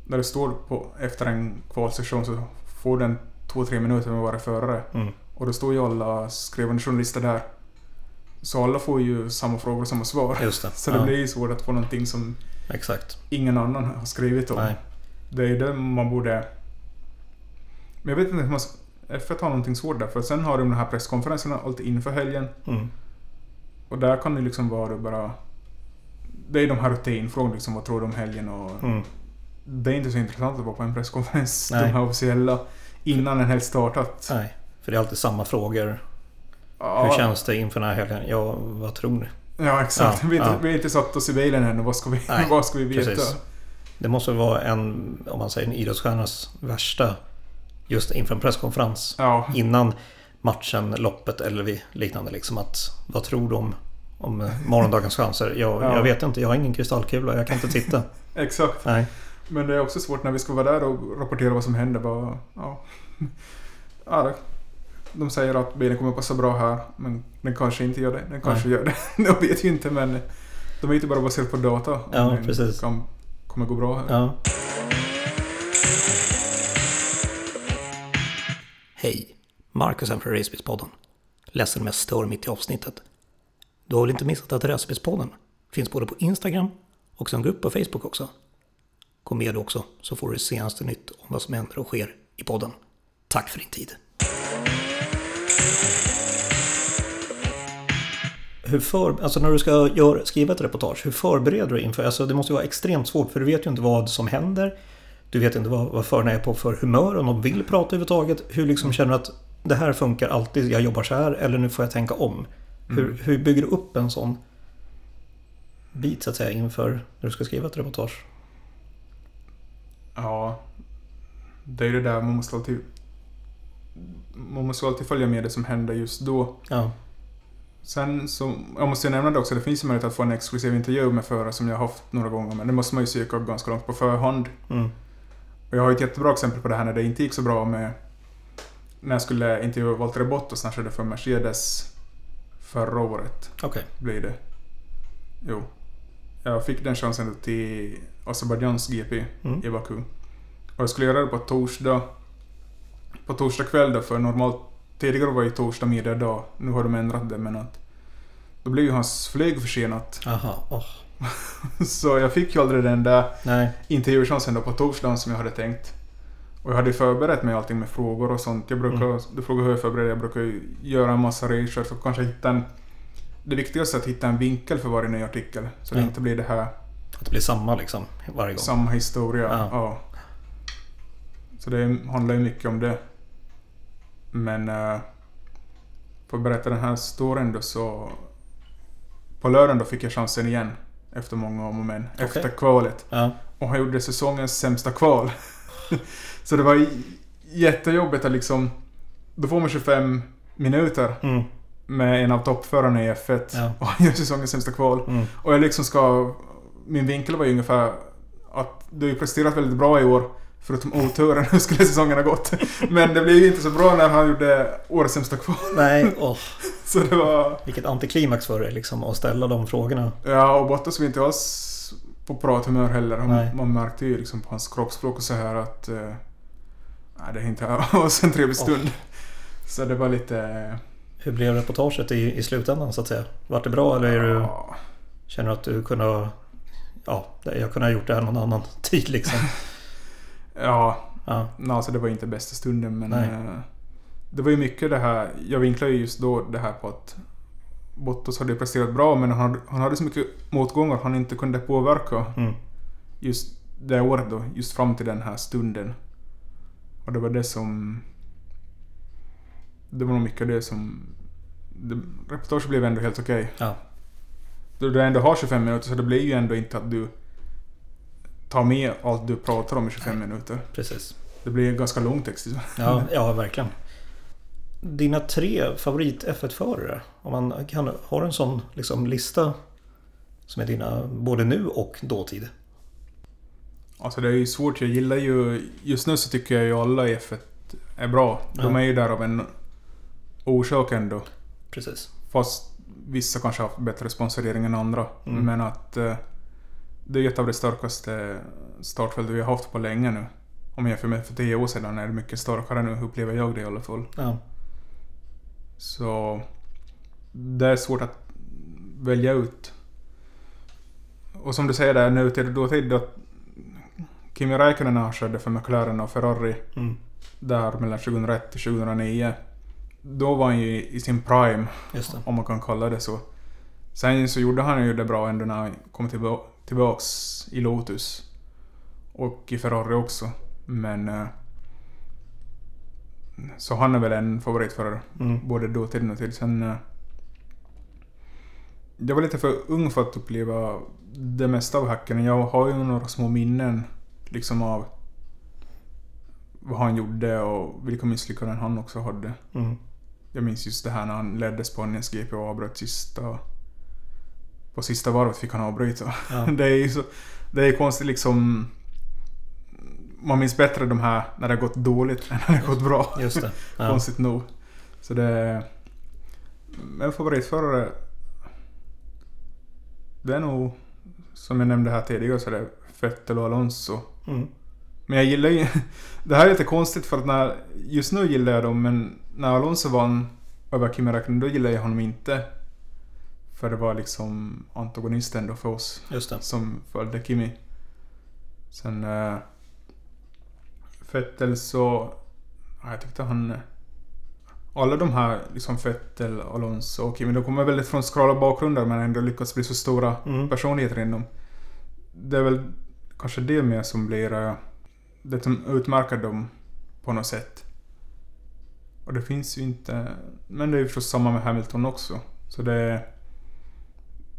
När det står på, efter en kvalsession så får den två, tre minuter med varje förare. Mm. Och då står ju alla skrivande journalister där. Så alla får ju samma frågor och samma svar. Just det. [LAUGHS] Så det ja, blir ju svårt att få någonting som Exakt. ingen annan har skrivit om. Nej. Det är ju det man borde... Men jag vet inte hur man... ska- F1 har någonting svårt där, för sen har de de här presskonferenserna alltid inför helgen. Mm. Och där kan det liksom vara bara... Det är de här rutinfrågorna liksom, vad tror du om helgen och... Mm. Det är inte så intressant att vara på en presskonferens, [LAUGHS] Nej. de här officiella, innan den helst startat. Nej. För det är alltid samma frågor. Ja, Hur känns det inför den här helgen? Ja, vad tror ni? Ja, exakt. Ja, vi, har inte, ja. satt oss i bilen än och vad ska vi, Nej, [LAUGHS] vad ska vi veta? precis. Det måste vara en, om man säger en idrottsstjärnas värsta just inför en presskonferens. Ja, Innan matchen, loppet eller liknande. Liksom att, vad tror du om, om morgondagens chanser? Jag, Ja. jag vet inte, jag har ingen kristallkula. Jag kan inte titta. [LAUGHS] exakt. Nej. Men det är också svårt när vi ska vara där och rapportera vad som händer. Bara, ja. [LAUGHS] Ja, de säger att bilen kommer passa bra här, men den kanske inte gör det. Den kanske gör det. [LAUGHS] De vet ju inte, men de är inte bara baserat på data. om Ja, den precis. Kan, kommer gå bra här. Ja. Hej! Marcus här från Racebilspodden. Ledsen om jag stör mitt i avsnittet. Du har väl inte missat att Racebilspodden finns både på Instagram och som grupp på Facebook också? Kom med också så får du det senaste nytt om vad som händer och sker i podden. Tack för din tid! Hur för, alltså när du ska gör, skriva ett reportage, hur förbereder du inför? Alltså det måste ju vara extremt svårt för du vet ju inte vad som händer. Du vet inte vad, vad förarna är på för humör, om de vill prata överhuvudtaget. Hur liksom känner du att det här funkar alltid, jag jobbar så här eller nu får jag tänka om. Hur, Mm. hur bygger du upp en sån bit så att säga inför när du ska skriva ett reportage? Ja. Det är det där man måste alltid... Man måste alltid följa med det som händer just då. Ja, Sen så, jag måste ju nämna det också, det finns ju möjlighet att få en exklusiv intervju med förare som jag har haft några gånger, men det måste man ju söka ganska långt på förhand. mm, Och jag har ett jättebra exempel på det här när det inte gick så bra med... När jag skulle intervjua Valtteri Bottas när han körde för Mercedes förra året, okej. blir det. Jo. Jag fick den chansen till Azerbajdzjans GP Mm. i Baku. Och jag skulle göra det på torsdag. På torsdag kväll då, för normalt... Tidigare var ju torsdag middag dag. Nu har de ändrat det, men att... Då blev ju hans flyg försenat. Aha, åh. [LAUGHS] Så jag fick ju aldrig den där Nej, intervjuchansen då på torsdagen som jag hade tänkt. Och jag hade förberett mig allting med frågor och sånt. Jag brukar, Mm. du frågar hur jag förbereder, jag brukar göra en massa research och kanske hitta en... Det viktigaste är att hitta en vinkel för varje ny artikel. Så det Ja. inte blir det här att det blir samma liksom varje gång. samma historia. Ja. Ja. Så det handlar ju mycket om det. Men... Uh, för att berätta den här storyn då så... På lördagen då fick jag chansen igen. Efter många om och men. Efter Okej. kvalet. Ja, Och han gjorde säsongens sämsta kval. [LAUGHS] så det var jättejobbigt att liksom... Då får man 25 minuter mm, med en av toppförarna i F1. Ja. [LAUGHS] Och han gör säsongens sämsta kval. mm, Och jag liksom ska... Min vinkel var ju ungefär att du har ju presterat väldigt bra i år. Förutom oturen, [LAUGHS] hur skulle säsongen ha gått? Men det blev ju inte så bra när han gjorde årets sämsta kval. nej, [LAUGHS] åh. Så det var... Vilket antiklimax för dig liksom att ställa de frågorna. Ja, och Bottas var inte alls på prathumör heller. Nej. Han, man märkte ju liksom på hans kroppsspråk och så här att... Eh, nej, det är inte [LAUGHS] alls en trevlig stund. Så det var lite... Hur blev reportaget i, i slutändan så att säga? Vart det bra eller är du, känner du att du kunde ha... Ja, jag kunde ha gjort det här någon annan tid liksom. Ja, Ja. Nej, alltså det var inte bästa stunden men... Eh, det var ju mycket det här, jag vinklade ju just då det här på att Bottas hade presterat bra men han, hade- han hade så mycket motgångar han inte kunde påverka Mm. just det året då, just fram till den här stunden. Och det var det som... Det var nog mycket det som... Det, reportaget blev ändå helt okej. Ja. Då du ändå har 25 minuter så det blir ju ändå inte att du tar med allt du pratar om i 25 minuter. Precis. Det blir ganska lång text. Ja, [LAUGHS] ja, verkligen. Dina tre favorit F1-förare, om man kan, har en sån liksom, lista som är dina både nu och dåtid. Alltså det är ju svårt. Jag gillar ju... Just nu så tycker jag ju alla i F1 är bra. De Ja. är ju där av en orsak ändå. Precis. Fast vissa kanske har haft bättre sponsorering än andra. Mm. Men att eh, det är ett av de starkaste startfält vi har haft på länge nu. Om jag jämför med för tio år sedan är det mycket starkare nu, upplever jag det i alla fall. Ja, Så det är svårt att välja ut. Och som du säger där, nu till dåtid då Kimi Räikkönen körde för McLaren och Ferrari mm, där mellan 2001 till 2009. Då var han ju i sin prime, om man kan kalla det så. Sen så gjorde han ju det bra ändå när han kom tillba- tillbaks i Lotus. Och i Ferrari också. Men... eh, Så han är väl en favoritförare. Mm, Både dåtid och nutid. Sen... eh, Jag var lite för ung för att uppleva det mesta av hacken. Jag har ju några små minnen liksom av vad han gjorde och vilka misslyckanden han också hade. mm, Jag minns just det här när han ledde Spaniens GP och avbröt sista... På sista varvet fick han avbryta. ja, [LAUGHS] Det är ju så... Det är konstigt liksom... Man minns bättre de här när det har gått dåligt än när det har gått bra. just det. [LAUGHS] Ja, Konstigt nog. Så det... är- Men favoritförare... Det är nog... Som jag nämnde här tidigare så är det Vettel och Alonso. mm, Men jag gillar ju... [LAUGHS] Det här är lite konstigt för att när... Just nu gillar jag dem men när Alonso vann över Kimi Räikkönen då gillar jag honom inte. För det var liksom antagonisten då för oss just det. som följde Kimi. Sen... Uh, Vettel så... Ja, jag tyckte han... Alla de här, liksom Vettel, Alonso och Kimi, de kommer väldigt från skrala bakgrunder men ändå lyckats bli så stora Mm, personligheter inom. Det är väl kanske det mer som blir eh, det som utmärker dem på något sätt. Och det finns ju inte... Men det är ju förstås samma med Hamilton också. Så det är...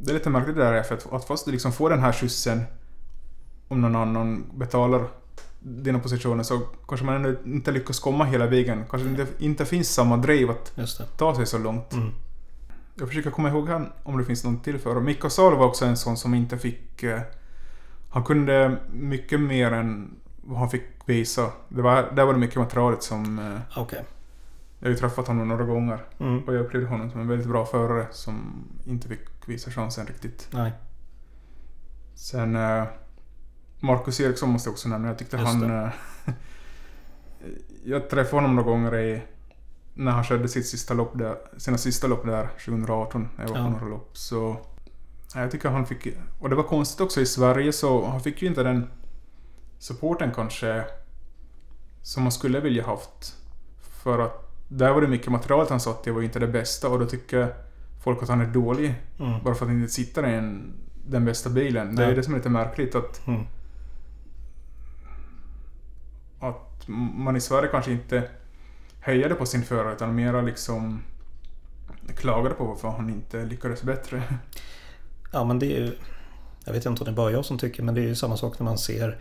Det är lite märkligt det där för att, att fast du liksom får den här skjutsen om någon annan betalar dina positioner så kanske man ändå inte lyckas komma hela vägen. Kanske inte, inte finns samma driv att ta sig så långt. Mm, Jag försöker komma ihåg han, om det finns någon till för. Mikko Salo var också en sån som inte fick... Eh, han kunde mycket mer än vad han fick visa. Det var, där var det mycket materialet som... Eh, Okej. Jag har ju träffat honom några gånger. Mm, Och jag upplevde honom som en väldigt bra förare som inte fick visa chansen riktigt. nej, Sen... Eh, Marcus Eriksson måste jag också nämna. Jag tyckte Just han... Eh, [LAUGHS] jag träffade honom några gånger i... När han körde sitt sista lopp där, sina sista lopp där 2018, när jag var Ja. på några lopp. Så... ja, Jag tycker han fick... Och det var konstigt också i Sverige så han fick ju inte den supporten kanske som man skulle vilja haft. För att där var det mycket materialet han satt i var inte det bästa och då tycker folk att han är dålig mm, bara för att han inte sitter i en, den bästa bilen. Det är Ja. det som är lite märkligt att, mm, att man i Sverige kanske inte hejade på sin förare utan mera liksom klagade på varför han inte lyckades bättre. Ja, men det är ju... Jag vet inte om det är bara jag som tycker, men det är ju samma sak när man ser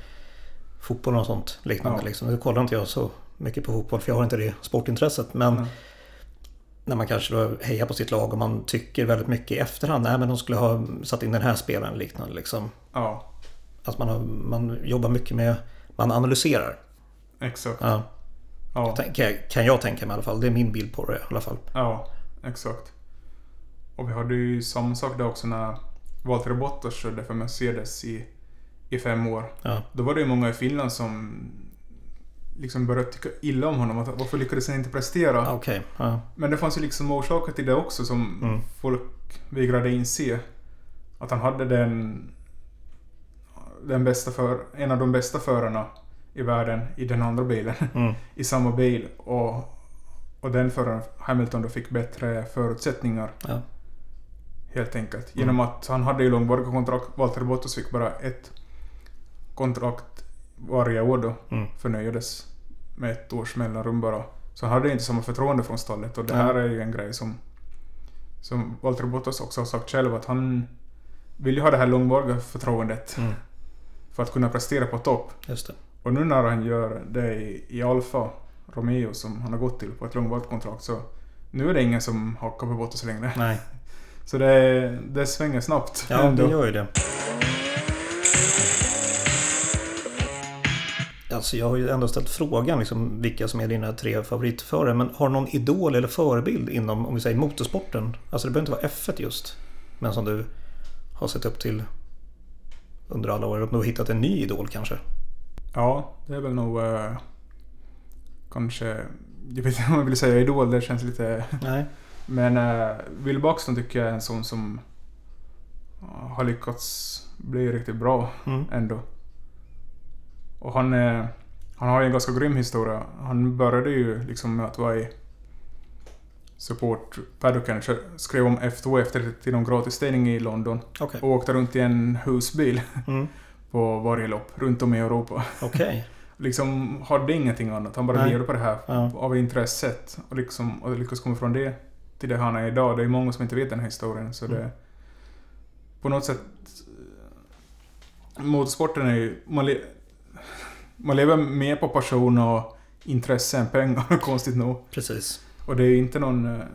fotboll och sånt liknande. Ja. Liksom. Nu kollar inte jag så mycket på fotboll, för jag har inte det sportintresset. Men Ja. när man kanske då hejar på sitt lag och man tycker väldigt mycket i efterhand. Nej, men de skulle ha satt in den här spelaren liknande. Liksom. Ja, Att man, har, man jobbar mycket med... Man analyserar. exakt. Ja, Ja, kan, jag, kan jag tänka mig i alla fall. Det är min bild på det i alla fall. ja exakt. Och vi hade ju samma sak där också när Valtteri Bottas körde för Mercedes i, i fem år. Ja, Då var det ju många i Finland som liksom började tycka illa om honom. Att varför lyckades han inte prestera? okej. Ja, Men det fanns ju liksom orsaker till det också som Mm. folk vägrade inse. Att han hade den, den bästa för, en av de bästa förarna i världen i den andra bilen. [LAUGHS] Mm. I samma bil. Och, och den föraren, Hamilton, då fick bättre förutsättningar. Ja. Helt enkelt. Mm. Genom att han hade ju långvariga kontrakt. Valtteri Bottas fick bara ett kontrakt varje år då. Mm. Förnöjdes med ett års mellanrum bara. Så han hade inte samma förtroende från stallet. Och det här är ju en grej som, som Valtteri Bottas också har sagt själv att han vill ju ha det här långvariga förtroendet Mm. för att kunna prestera på topp. Och nu när han gör det i, i Alfa Romeo som han har gått till på ett långvarigt kontrakt så nu är det ingen som hakar på Bottas längre. Nej. [LAUGHS] Så det, det svänger snabbt. Ja, ändå. det gör ju det. Alltså jag har ju ändå ställt frågan liksom, vilka som är dina tre favoritförare. Men har du någon idol eller förebild inom, om vi säger motorsporten? Alltså det behöver inte vara F1 just. Men som du har sett upp till under alla år. Och nog hittat en ny idol kanske. Ja, det är väl nog eh, kanske... Jag vet inte om jag vill säga idol, det känns lite... Nej. Men uh, Will Buxton tycker jag är en sån som eh, har lyckats bli riktigt bra Mm. ändå. Och han, är, han har ju en ganska grym historia. Han började ju liksom med att vara i support paddocken, skrev om F2 efter till någon gratisstängning i London Okej. och åkte runt i en husbil Mm. [LAUGHS] på varje lopp runt om i Europa. Okej. [LAUGHS] Liksom hade ingenting annat. Han bara levde på det här Ja. av intresset och, liksom, och lyckas komma från det till det han är idag. Det är många som inte vet den här historien. Så det, Mm. på något sätt... eh, Motorsporten är ju... Man, man lever mer på passion och intresse än pengar, [LAUGHS] konstigt nog. Precis. Och det är ju inte någon... eh,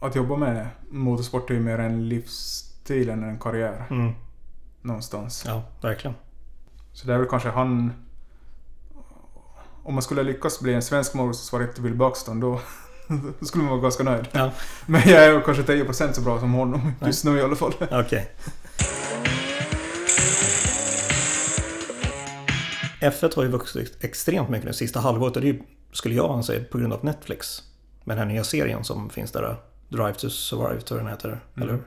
Att jobba med motorsport är ju mer en livsstil än en karriär. Mm. Någonstans. Ja, verkligen. Så det är väl kanske han... Om man skulle lyckas bli en svensk motorsportsvarighet till Will Buxton då, då [LAUGHS] skulle man vara ganska nöjd. Ja. Men jag är kanske 10% så bra som honom just nu i alla fall. Okej. F1 har ju vuxit extremt mycket det sista halvåret och det är skulle jag anse, på grund av Netflix. Med den här nya serien som finns där, Drive to Survive tror jag den heter. Mm. Eller?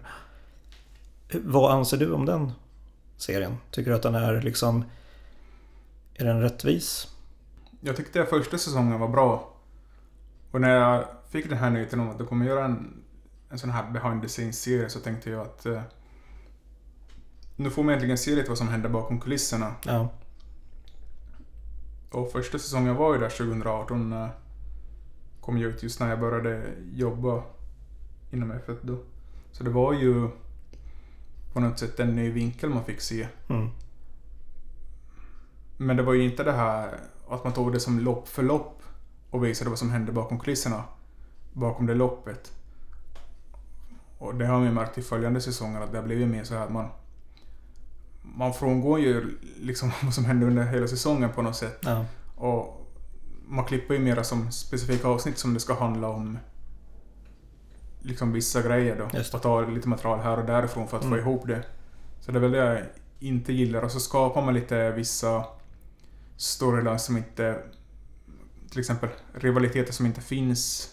Vad anser du om den serien? Tycker du att den är liksom... Är den rättvis? Jag tyckte att första säsongen var bra. Och när jag fick den här nyheten om att de kommer göra en, en sån här behind the scenes-serie så tänkte jag att eh, nu får man äntligen se lite vad som händer bakom kulisserna. Ja. Och första säsongen var ju där 2018. eh, Kom ju ut just när jag började jobba inom F1 då. Så det var ju på något sätt en ny vinkel man fick se. Mm. Men det var ju inte det här att man tog det som lopp för lopp och visade vad som hände bakom kulisserna. Bakom det loppet. Och det har man ju märkt i följande säsonger att det har blivit mer så här att man man frångår ju liksom [LAUGHS] vad som hände under hela säsongen på något sätt. Ja. Och man klipper ju mera som specifika avsnitt som det ska handla om liksom vissa grejer då. Just. Och ta lite material här och därifrån för att få Mm. ihop det. Så det är väl det jag inte gillar. Och så skapar man lite vissa storylines som inte... Till exempel rivaliteter som inte finns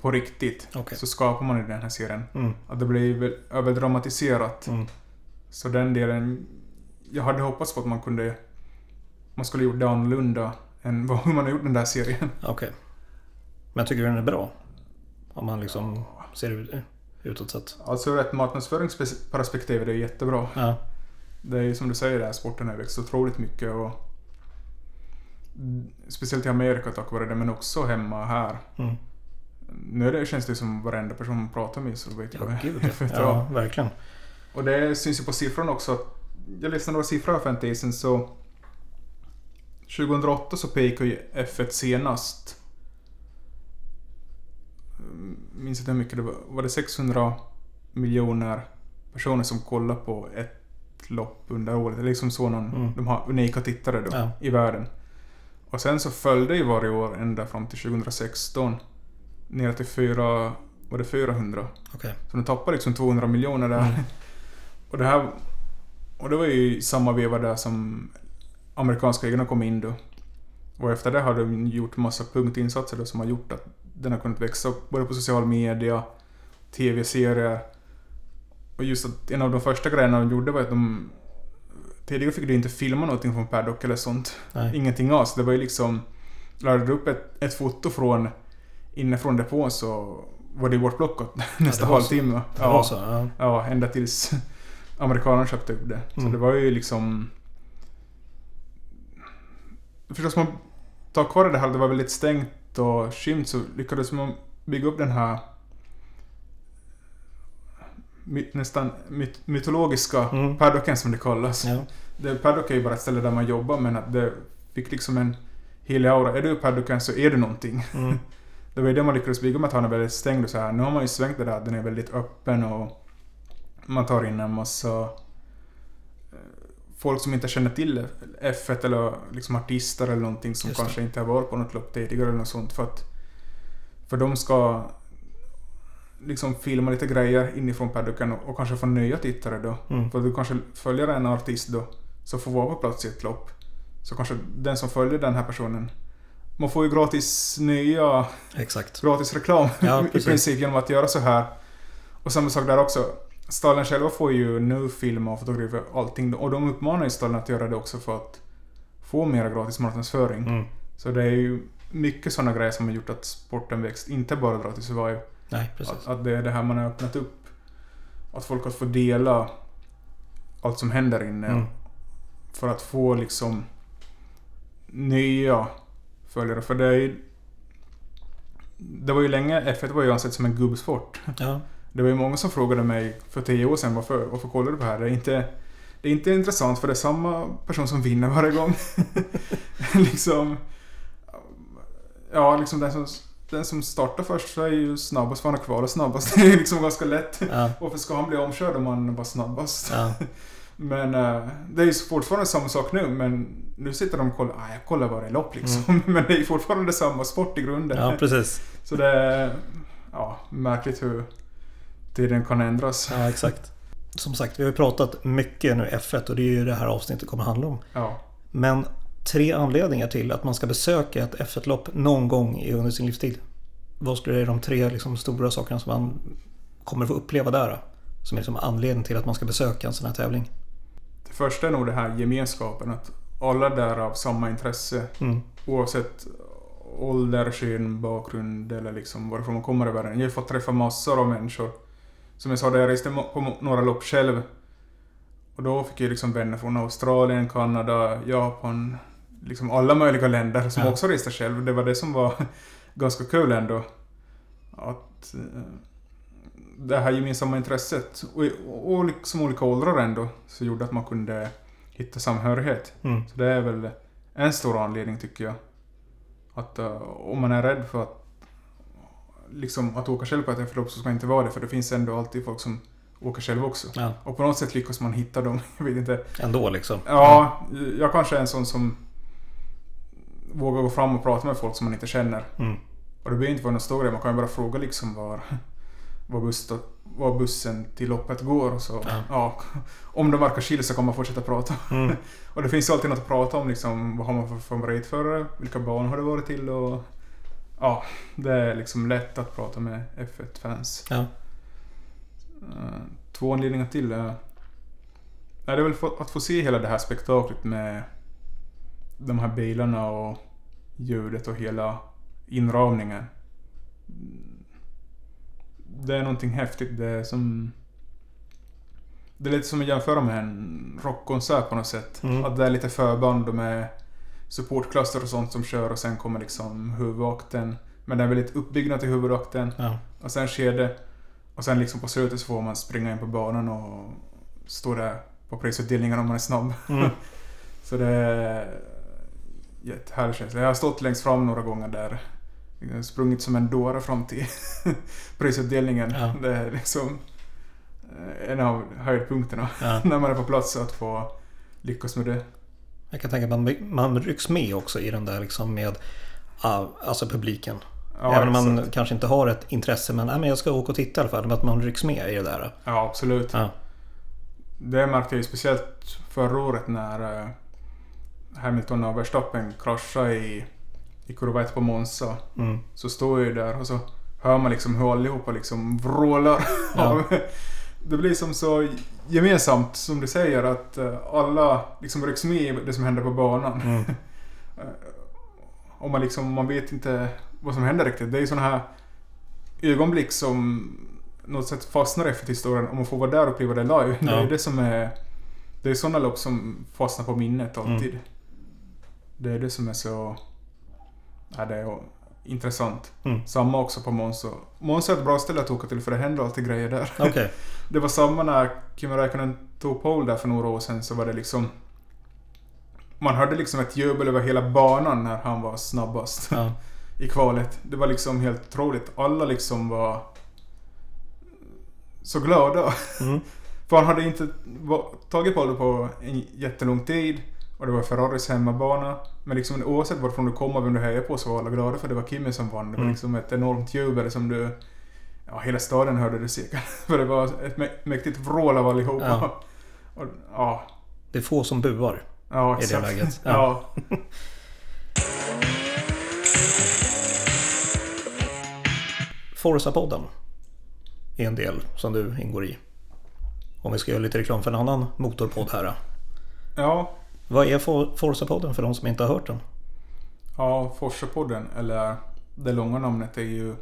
på riktigt. Okej. Så skapar man i den här serien. Mm. Att det blir väl överdramatiserat. Mm. Så den delen... Jag hade hoppats på att man kunde... Man skulle gjort det annorlunda än [LAUGHS] vad hur man har gjort den där serien. Okej. Men tycker du den är bra? Om man liksom ser ut, utåt sett. Alltså ur ett marknadsföringsperspektiv är det jättebra. Ja. Det är ju som du säger, där sporten har växt otroligt mycket och... Speciellt i Amerika tack vare det, men också hemma här. Mm. Nu är det, känns det som varenda person man pratar med så vet jag Ja, vad gud [LAUGHS] F1 ja. ja, verkligen. Och det syns ju på siffrorna också. Jag läste några siffror här för en tid sedan så... 2008 så peakade ju F1 senast. Mm, Minns inte hur mycket det var. Var det 600 miljoner personer som kollade på ett lopp under året? Liksom så någon... Mm. De har unika tittare då Ja. i världen. Och sen så följde ju varje år ända fram till 2016 ner till fyra... Var det 400? Okej. Så de tappade liksom 200 miljoner där. Mm. Och det här... Och det var ju samma veva där som amerikanska egna kom in då. Och efter det har de gjort massa punktinsatser då som har gjort att den har kunnat växa upp både på social media, tv-serier. Och just att en av de första grejerna de gjorde var att de tidigare fick du inte filma någonting från paddock eller sånt. Nej. Ingenting alls. Det var ju liksom... Laddade du upp ett, ett foto från inifrån depån så var det bortplockat [LAUGHS] nästa det halvtimme. Det så? Ja. Ja, ända tills amerikanerna köpte upp det. Så Mm. det var ju liksom... Förstås man tack vare det här, det var väldigt stängt och skymt så lyckades man bygga upp den här my, nästan myt, mytologiska Mm. paddocken som det kallas. Ja. Det, paddock är ju bara ett ställe där man jobbar men att det fick liksom en helig aura. Är du paddocken så är du någonting. Mm. [LAUGHS] Det var ju det man lyckades bygga med att han är väldigt stängd och så här. Nu har man ju svängt det där den är väldigt öppen och man tar in en massa eh, folk som inte känner till F1 eller liksom artister eller någonting som kanske inte har varit på något lopp tidigare eller något sånt för att för de ska liksom filma lite grejer inifrån paddocken och, och kanske få nya tittare då. Mm. För du kanske följer en artist då som får vara på plats i ett lopp. Så kanske den som följer den här personen man får ju gratis nya Exakt. gratis reklam Ja, [LAUGHS] i princip genom att göra så här. Och samma sak där också. Stallen själva får ju nu filma och fotografera allting och de uppmanar ju stallen att göra det också för att få mer gratis marknadsföring. Mm. Så det är ju mycket sådana grejer som har gjort att sporten växt, inte bara dra till Survive. Nej, precis. Att, att det är det här man har öppnat upp. Att folk har fått dela allt som händer inne. Mm. För att få liksom nya följare. För det är ju... Det var ju länge, F1 var ju ansett som en gubbsport. Ja. Det var ju många som frågade mig för tio år sedan varför, varför kollar du på det här? Det är inte, det är inte intressant för det är samma person som vinner varje gång. [LAUGHS] liksom... Ja, liksom den som, den som startar först så är ju snabbast för han är kvar och snabbast. [LAUGHS] Det är liksom ganska lätt. Ja. Varför ska han bli omkörd om han var snabbast? Ja. [LAUGHS] Men eh, det är ju fortfarande samma sak nu, men nu sitter de och kollar, ah, jag kollar varje lopp liksom. Men det är ju fortfarande samma sport i grunden. ja, precis. Så det är ja, märkligt hur tiden kan ändras. Ja, exakt. Som sagt, vi har ju pratat mycket nu F1 och det är ju det här avsnittet kommer handla om. Ja. Men tre anledningar till att man ska besöka ett F1-lopp någon gång i under sin livstid. Vad skulle det de tre liksom, stora sakerna som man kommer få uppleva där? Som är liksom anledning till att man ska besöka en sån här tävling. Det första är nog det här gemenskapen, att alla där har samma intresse. Mm. Oavsett ålder, kön, bakgrund eller liksom varifrån man kommer i världen. Jag har fått träffa massor av människor. Som jag sa, där jag reste på några lopp själv. Och då fick jag liksom vänner från Australien, Kanada, Japan. Liksom alla möjliga länder som Ja. också reste själv. Det var det som var [LAUGHS] ganska kul ändå. Att eh, det här gemensamma intresset och, och liksom olika åldrar ändå så gjorde att man kunde hitta samhörighet. Mm. Så det är väl en stor anledning tycker jag. Att eh, om man är rädd för att liksom att åka själv på ett F-lopp så ska man inte vara det för det finns ändå alltid folk som åker själv också. Ja, Och på något sätt lyckas man hitta dem. [LAUGHS] Jag vet inte. ändå liksom. Ja, jag kanske är en sån som vågar gå fram och prata med folk som man inte känner. Mm. Och det behöver inte vara någon stor grej, man kan ju bara fråga liksom var, [LAUGHS] var, buss, var bussen till loppet går och så. Ja. Ja. [LAUGHS] om de verkar chill så kan man fortsätta prata. Mm. Och det finns ju alltid något att prata om liksom, vad har man för favoritförare? Vilka banor har det varit till? Och, ja, det är liksom lätt att prata med F1-fans. Ja. Eh, Två anledningar till är... är det väl för att få se hela det här spektaklet med de här bilarna och ljudet och hela inramningen. Det är någonting häftigt. Det är som... Det är lite som att jämföra med en rockkonsert på något sätt. Mm. Att det är lite förband och med supportklasser och sånt som kör och sen kommer liksom huvudakten. Men det är väldigt uppbyggnad till huvudakten. Ja. Och sen sker det. Och sen liksom på slutet så får man springa in på banan och stå där på prisutdelningen om man är snabb. Mm. [LAUGHS] Så det är jättehärlig känsla. Jag har stått längst fram några gånger där. Jag har sprungit som en dåre fram till [LAUGHS] prisutdelningen. Ja. Det är liksom eh, en av höjdpunkterna Ja. [LAUGHS] när man är på plats att få lyckas med det. Jag kan tänka att man, man rycks med också i den där liksom med ja, alltså publiken. Ja, Även om man exakt. kanske inte har ett intresse men, nej, men jag ska åka och titta i alla fall. Men att man rycks med i det där. Ja, absolut. Ja. Det märkte jag speciellt förra året när eh, Hamilton och Verstappen kraschade i, i kurva 1 på Monza. Mm. Så står jag ju där och så hör man liksom hur allihopa liksom vrålar Ja. av det blir som så gemensamt, som du säger, att eh, alla liksom rycks med i det som händer på banan. Mm. [LAUGHS] Och man liksom, man vet inte vad som händer riktigt. Det är ju sådana här ögonblick som något sätt fastnar efter historien om man får vara där och uppleva det live. Det Ja. är det som är... Det är sådana lopp som fastnar på minnet alltid. Mm. Det är det som är så... Ja, det är intressant. Mm. Samma också på Monza. Monza är ett bra ställe att åka till för det händer alltid grejer där. Okej. [LAUGHS] Det var samma när Kimi Räikkönen tog pole där för några år sedan så var det liksom... Man hörde liksom ett jubel över hela banan när han var snabbast Ja. [LAUGHS] i kvalet. Det var liksom helt otroligt. Alla liksom var så glada. [LAUGHS] Mm. För han hade inte tagit pole på en jättelång tid. Och det var Ferraris hemmabana. Men liksom oavsett varifrån du kom och vem du hejade på så var alla glada för det var Kimi som vann. Det var Mm. liksom ett enormt jubel som du... Ja, hela staden hörde det säkert. [LAUGHS] För det var ett mä- mäktigt vrål av allihopa. Ja. [LAUGHS] Och, ja, Det är få som buar. ja, I det läget, [LAUGHS] Ja. ja. Forza-podden är en del som du ingår i. Om vi ska göra lite reklam för en annan motorpodd här. ja. Vad är For- Forza-podden för de som inte har hört den? Ja, Forsa-podden, eller det långa namnet är ju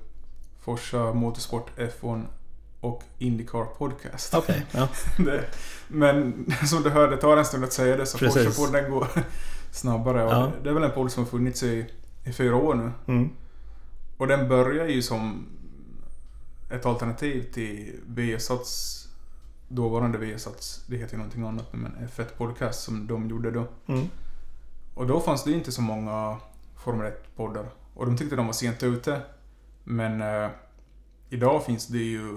Forsa Motorsport F1 och Indycar Podcast. Okej, ja. [LAUGHS] Det, men [LAUGHS] som du hörde, tar en stund att säga det så. Forsa-podden går [LAUGHS] snabbare. Ja. det, är väl en podd som har funnits i, i fyra år nu. Mm. Och den börjar ju som ett alternativ till Viasats dåvarande Viasats, det heter ju någonting annat nu, men F1 Podcast som de gjorde då. Mm. Och då fanns det inte så många Formel 1-poddar. Och de tyckte de var sent ute. Men eh, idag finns det ju eh,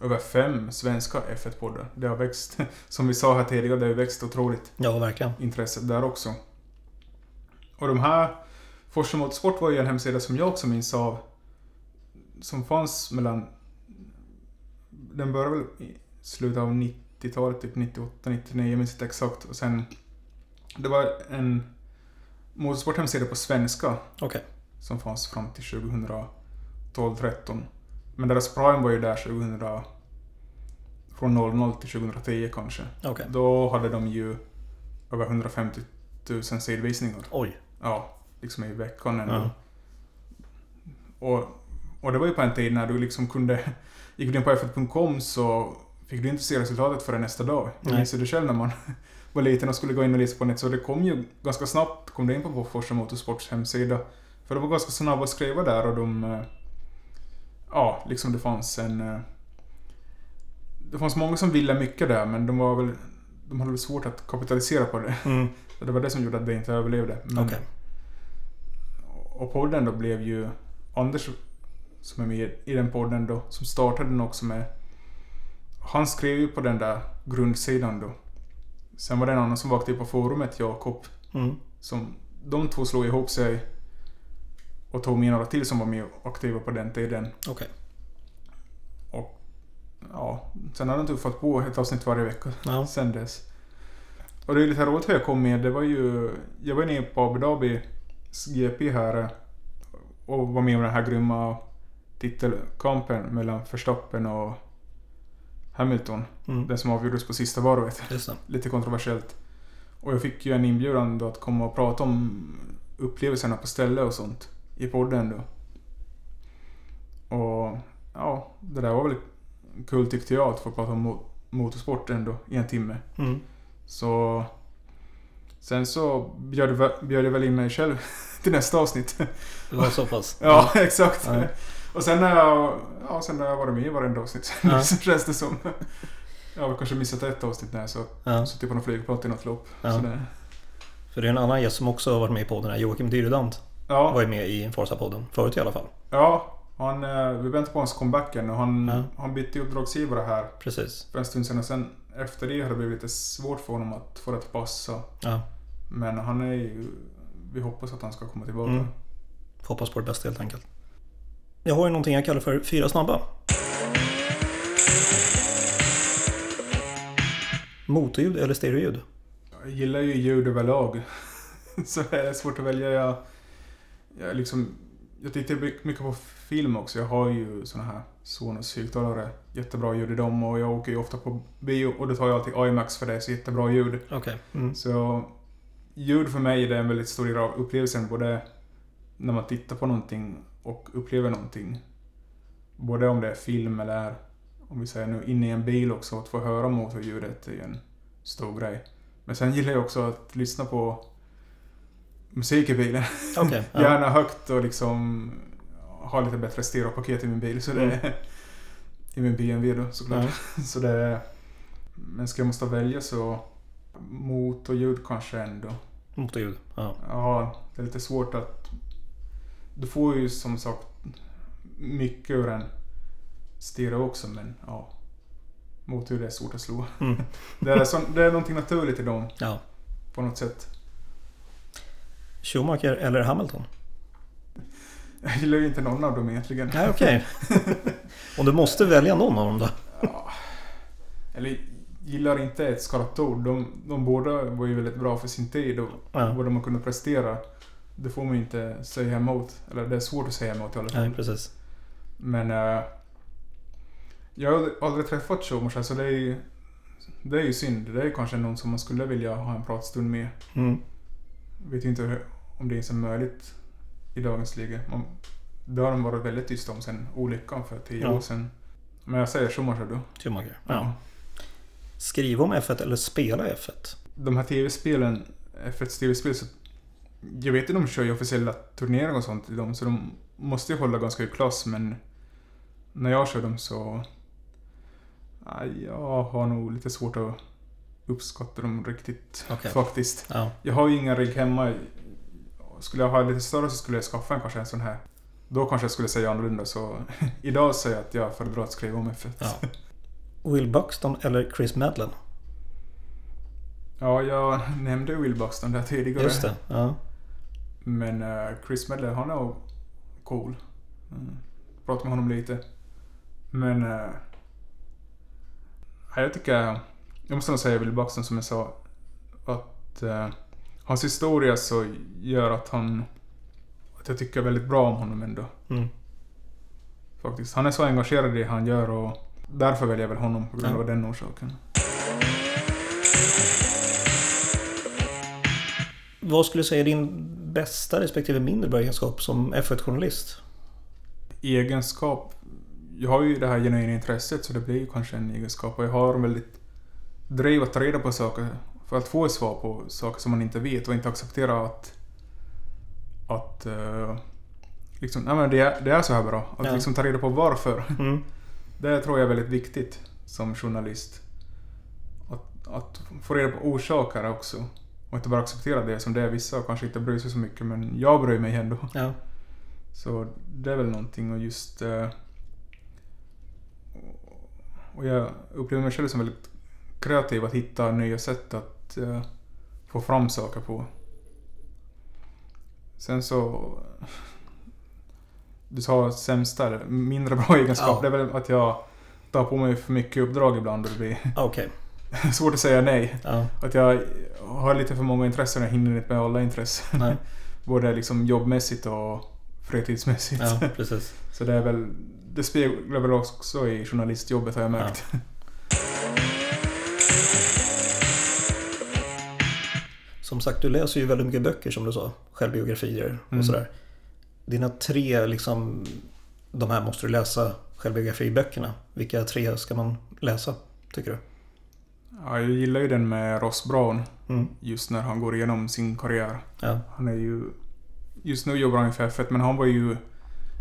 över fem svenska F1-poddar. Det har växt, [LAUGHS] som vi sa här tidigare, det har växt otroligt Ja, verkligen. intresset där också. Och de här, Forsa Motorsport var ju en hemsida som jag också minns av. Som fanns mellan... Den började väl i slutet av 90-talet, typ 98, 99, jag minns inte exakt. Och sen... Det var en motorsport-hemsida på svenska Okej. som fanns fram till 2012-13. Men deras prime var ju där 2000... Från 00 till 2010 kanske. Okej. Då hade de ju över 150 000 sidvisningar. Oj. Ja, liksom i veckan ändå. Och, och det var ju på en tid när du liksom kunde... Gick du in på f1.com så fick du inte se resultatet förrän nästa dag. Jag minns det själv när man [LAUGHS] var liten och skulle gå in och läsa på nätet. Så det kom ju ganska snabbt, kom det in på Forsa Motorsports hemsida. För de var ganska snabba att skriva där och de... eh, Ja, liksom det fanns en... eh, Det fanns många som ville mycket där men de var väl... De hade väl svårt att kapitalisera på det. Mm. Så [LAUGHS] det var det som gjorde att det inte överlevde. Men, Okej. Och podden då blev ju Anders som är med i den podden då, som startade den också med... Han skrev ju på den där grundsidan då. Sen var det en annan som var aktiv på forumet, Jakob. Mm. Som, de två slog ihop sig och tog med några till som var med aktiva på den tiden. Okej. Och ja, sen har de tuffat på ett avsnitt varje vecka Ja. sen dess. Och det är lite roligt hur jag kom med. Det var ju... Jag var nere på Abu Dhabis GP här och var med om den här grymma titelkampen mellan Verstappen och Hamilton. Mm. Den som avgjordes på sista varvet. Lite kontroversiellt. Och jag fick ju en inbjudan då att komma och prata om upplevelserna på stället och sånt i podden då. Och ja, det där var väl kul tyckte jag att få prata om mo- motorsport ändå i en timme. Mm. Så... Sen så bjöd, bjöd jag väl in mig själv [LAUGHS] till nästa avsnitt. Det var så pass? Ja, [LAUGHS] exakt. Ja. Och sen när jag, ja, sen när jag varit med i varenda avsnitt Ja. [LAUGHS] så känns det som... Jag har kanske missat ett avsnitt när så, Ja. suttit på någon flygplan till något lopp. Ja. Så det, För det är en annan gäst som också har varit med i podden här. Joakim Dyredant ja, var ju med i Forza-podden. Förut i alla fall. ja han, eh, vi väntar på hans comeback än och han, Ja. han bytte uppdragsgivare här Precis. för en stund sedan. Och sen efter det har det blivit lite svårt för honom att få det att passa. Ja. Men han är ju... Vi hoppas att han ska komma tillbaka. Mm. Hoppas på det bästa helt enkelt. Jag har ju någonting jag kallar för fyra snabba. Motorljud eller stereoljud? Jag gillar ju ljud överlag. [LAUGHS] Så det är svårt att välja. Jag, jag liksom jag tittar mycket på film också. Jag har ju såna här Sonos högtalare. Jättebra ljud i dem och jag åker ju ofta på bio och då tar jag alltid IMAX för det är så jättebra ljud. Okej. Mm. Så ljud för mig det är en väldigt stor del av upplevelsen. Både när man tittar på någonting och upplever någonting. Både om det är film eller om vi säger nu inne i en bil också. Att få höra motorljudet är en stor grej. Men sen gillar jag också att lyssna på musik i bilen. Okej. [LAUGHS] ja. Gärna högt och liksom ha lite bättre stereopaket i min bil. Så det Mm. [LAUGHS] I min BMW då såklart. [LAUGHS] Så det men ska jag måste välja så motorljud kanske ändå. Motorljud. Ja. Ja, det är lite svårt att... Du får ju som sagt mycket ur en stereo också men ja. Motorljud är svårt att slå. Mm. [LAUGHS] Det är, sån, det är någonting naturligt i dem ja. på något sätt. Schumacher eller Hamilton? Jag gillar ju inte någon av dem egentligen. Nej, okej. [LAUGHS] Om du måste välja någon av dem då? Ja. Eller gillar inte ett skarpt ord. De, de båda var ju väldigt bra för sin tid och Ja. vad de kunde prestera. Det får man ju inte säga emot. Eller det är svårt att säga emot i alla fall. Nej, precis. Men... eh, jag har aldrig- träffat Schumacher så det är ju... Det är ju synd. Det är kanske någon som man skulle vilja ha en pratstund med. Mm. Vet ju inte om det ens är möjligt i dagens läge. Man, det har de varit väldigt tysta om sen olyckan för tio Ja. år sedan. Men jag säger Schumacher då. Schumacher. Ja. Skriva om F1 eller spela F1? De här tv-spelen, F1 tv-spel så... Jag vet inte om de kör ju officiella turneringar och sånt i dem så de måste ju hålla ganska hög klass men... När jag kör dem så... Nej, jag har nog lite svårt att uppskatta dem riktigt Okej. faktiskt. Ja. Jag har ju ingen rigg hemma. Skulle jag ha lite större så skulle jag skaffa en kanske en sån här. Då kanske jag skulle säga annorlunda så [LAUGHS] idag säger jag att jag föredrar att skriva om F1. ja. [LAUGHS] Will Buxton eller Chris Madlen? Ja, jag nämnde Will Buxton där tidigare. Just det. Ja. Men eh, Chris Medley, han är cool. Mm. Pratade med honom lite. Men... Uh, jag tycker... Jag måste nog säga Will Buxton som jag sa. Att eh, hans historia så gör att han... Att jag tycker väldigt bra om honom ändå. Mm. Faktiskt. Han är så engagerad i det han gör och därför väljer jag väl honom på grund av den orsaken. Vad skulle du säga är din bästa respektive mindre bra egenskap som F1-journalist? egenskap. Jag har ju det här genuina intresset så det blir ju kanske en egenskap och jag har väldigt driv att ta reda på saker för att få svar på saker som man inte vet och inte acceptera att att eh, liksom, nej men det är, det är så här bra. Att Ja. liksom ta reda på varför. [LAUGHS] Mm. Det tror jag är väldigt viktigt som journalist. Att, att få reda på orsaker också. Och inte bara acceptera det som det är. Vissa kanske inte bryr sig så mycket men jag bryr mig ändå. Ja. Så det är väl någonting och just... eh, Och jag upplever mig själv som väldigt kreativ att hitta nya sätt att eh, få fram saker på. Sen så... Du sa sämsta, eller mindre bra egenskap. Ja. Det är väl att jag tar på mig för mycket uppdrag ibland och det blir Okej. [LAUGHS] svårt att säga nej. Ja. Att jag har lite för många intressen och hinner inte med alla intressen. Nej. [LAUGHS] Både liksom jobbmässigt och fritidsmässigt. Ja, [LAUGHS] precis. Så det är väl... Det speglar väl också i journalistjobbet har jag märkt. Som sagt, du läser ju väldigt mycket böcker som du sa. Självbiografier och Mm. sådär. Dina tre liksom... De här måste du läsa självbiografiböckerna. Vilka tre ska man läsa, tycker du? Ja, jag gillar ju den med Ross Brown. Mm. Just när han går igenom sin karriär. Ja. Han är ju... Just nu jobbar han i F1 men han var ju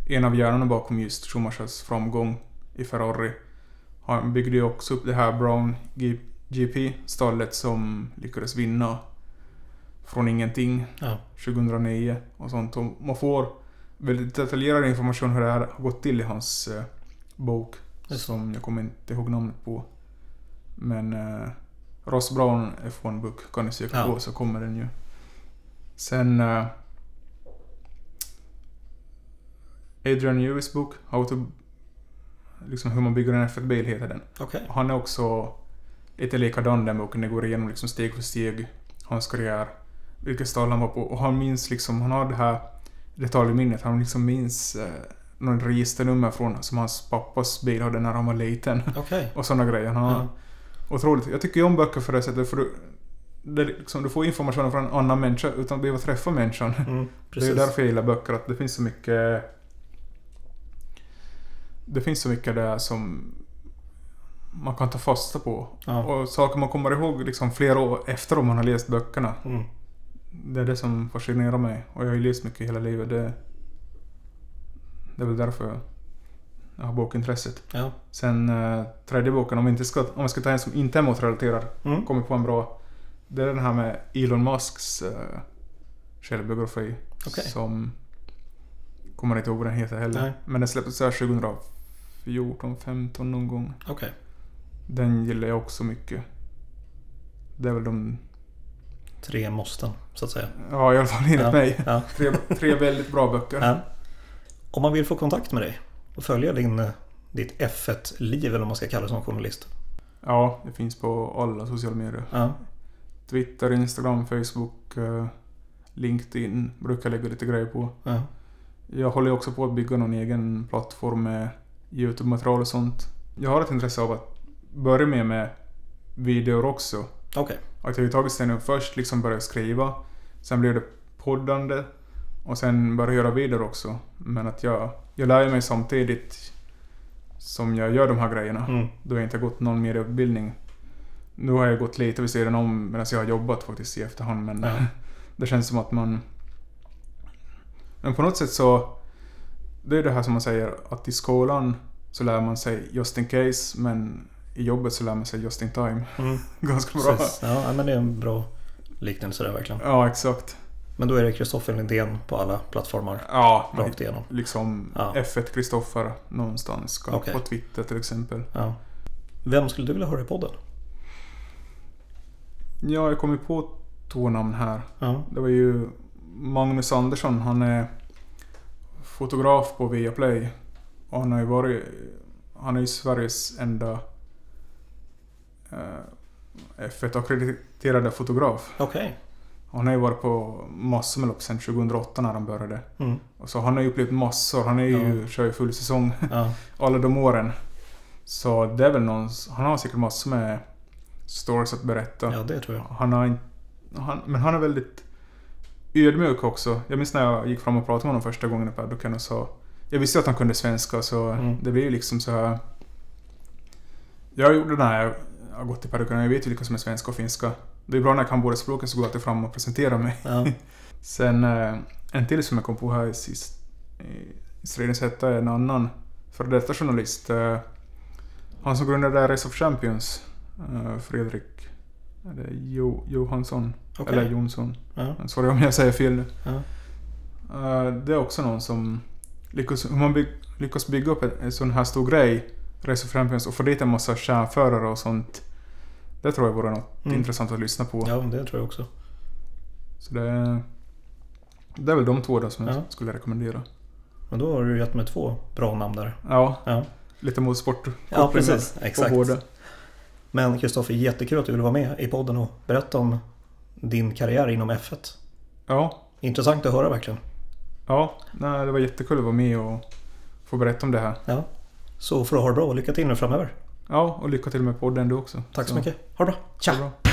en av hjärnorna bakom just Schumachers framgång i Ferrari. Han byggde ju också upp det här Brown GP-stallet som lyckades vinna från ingenting Ja. 2009 och sånt. Och man får väldigt detaljerad information hur det här har gått till i hans eh, bok. Just. Som jag kommer inte ihåg namnet på. Men eh, Ross Brown F1 Book kan ni söka Ja. på så kommer den ju. Sen eh, Adrian Lewis bok, How to... Liksom hur man bygger en F1-bil heter den. Okej. Han är också lite likadan den boken. Det går igenom liksom steg för steg hans karriär. Vilket stall han var på. Och han minns liksom, han har det här detalj i minnet. Han liksom minns eh, någon registernummer från som hans pappas bil hade när han var liten. Okej. Och sådana grejer. Han har Ja. Otroligt. Jag tycker ju om böcker för det sättet för du, det liksom, du får information från en annan människa utan att behöva träffa människan. Mm, [LAUGHS] Det är därför jag gillar böcker, att det finns så mycket... Det finns så mycket där som man kan ta fasta på. Ja. Och saker man kommer ihåg liksom flera år efter om man har läst böckerna. Mm. Det är det som fascinerar mig. Och jag har ju läst mycket hela livet. Det, det är väl därför har bokintresset. Ja. Sen eh, tredje boken, om vi, inte ska, om vi ska ta en som inte är motrelaterad, Mm. kommer på en bra. Det är den här med Elon Musks uh, självbiografi. Okej. Som... Kommer inte ihåg vad den heter heller. Nej. Men den släpptes där 2014, 15 någon gång. Okej. Den gillar jag också mycket. Det är väl de... Tre måsten, så att säga. Ja, i alla fall enligt Ja. mig. Ja. Tre, tre väldigt bra böcker. Ja. Om man vill få kontakt med dig och följa din, eh, ditt F1-liv, eller vad man ska kalla det som journalist. Ja, det finns på alla sociala medier. Ja. Twitter, Instagram, Facebook, eh, LinkedIn brukar jag lägga lite grejer på. Ja. Jag håller också på att bygga någon egen plattform med YouTube-material och sånt. Jag har ett intresse av att börja med med videor också. Okej. Att jag har tagit stegen upp först, liksom börja skriva. Sen blev det poddande. Och sen börja göra videor också. Men att jag, jag lär mig samtidigt som jag gör de här grejerna. Mm. Då har jag inte gått någon medieutbildning. Nu har jag gått lite vid sidan om medan jag har jobbat faktiskt i efterhand. Men Ja. [LAUGHS] det känns som att man... Men på något sätt så... Det är det här som man säger att i skolan så lär man sig just in case men i jobbet så lär man sig just in time. Mm. [LAUGHS] Ganska bra. Precis. Ja, men det är en bra liknelse där verkligen. Ja, exakt. Men då är det Kristoffer Lindén på alla plattformar Ja, rakt igenom. liksom Ja. F1 Kristoffer någonstans. Okej. På Twitter till exempel. Ja. Vem skulle du vilja höra i podden? Ja, jag kom ju på två namn här. Ja. Det var ju Magnus Andersson. Han är fotograf på Viaplay. Och han har ju varit... Han är ju Sveriges enda eh, F1-akkrediterade fotograf. Okej. Han har ju varit på massor med lopp sedan 2008 när han började. Mm. Och så han har ju upplevt massor. Han är ju, kör ju full säsong Ja. [LAUGHS] alla de åren. Så det är väl någon... Han har säkert massor med stories att berätta. ja, det tror jag. Han har. Han, men han är väldigt ödmjuk också. Jag minns när jag gick fram och pratade med honom första gången i paddocken och sa... Jag visste att han kunde svenska så Mm. det blev ju liksom så här... Jag gjorde det när jag har gått i paddocken jag vet ju vilka som är svenska och finska. Det är bra när jag kan båda språken så går jag alltid fram och presenterar mig. Ja. [LAUGHS] Sen eh, en till som jag kom på här i sist... I stridens hetta är en annan före detta journalist. eh, Han som grundade Race of Champions. eh, Fredrik... Jo, Johansson? Okej. Eller Jonsson. Ja. Sorry om jag säger fel. Ja. Det är också någon som lyckas, hur man lyckas bygga upp en, en sån här stor grej, Race of Champions, och få dit en massa kärnförare och sånt. Det tror jag vore något Mm. intressant att lyssna på. ja, det tror jag också. Så det, det är väl de två då som Ja. jag skulle rekommendera. Men då har du gett mig två bra namn där. Ja, Ja, lite motorsport. ja precis. Exakt. båda. Men Kristoffer, jättekul att du ville vara med i podden och berätta om din karriär inom F1. Ja, Intressant att höra verkligen. ja nej, det var jättekul att vara med och få berätta om det här. Ja. Så får du ha det bra och lycka till nu framöver. Ja, och lycka till med podden du också. Tack så mycket. Ha det bra. Tja!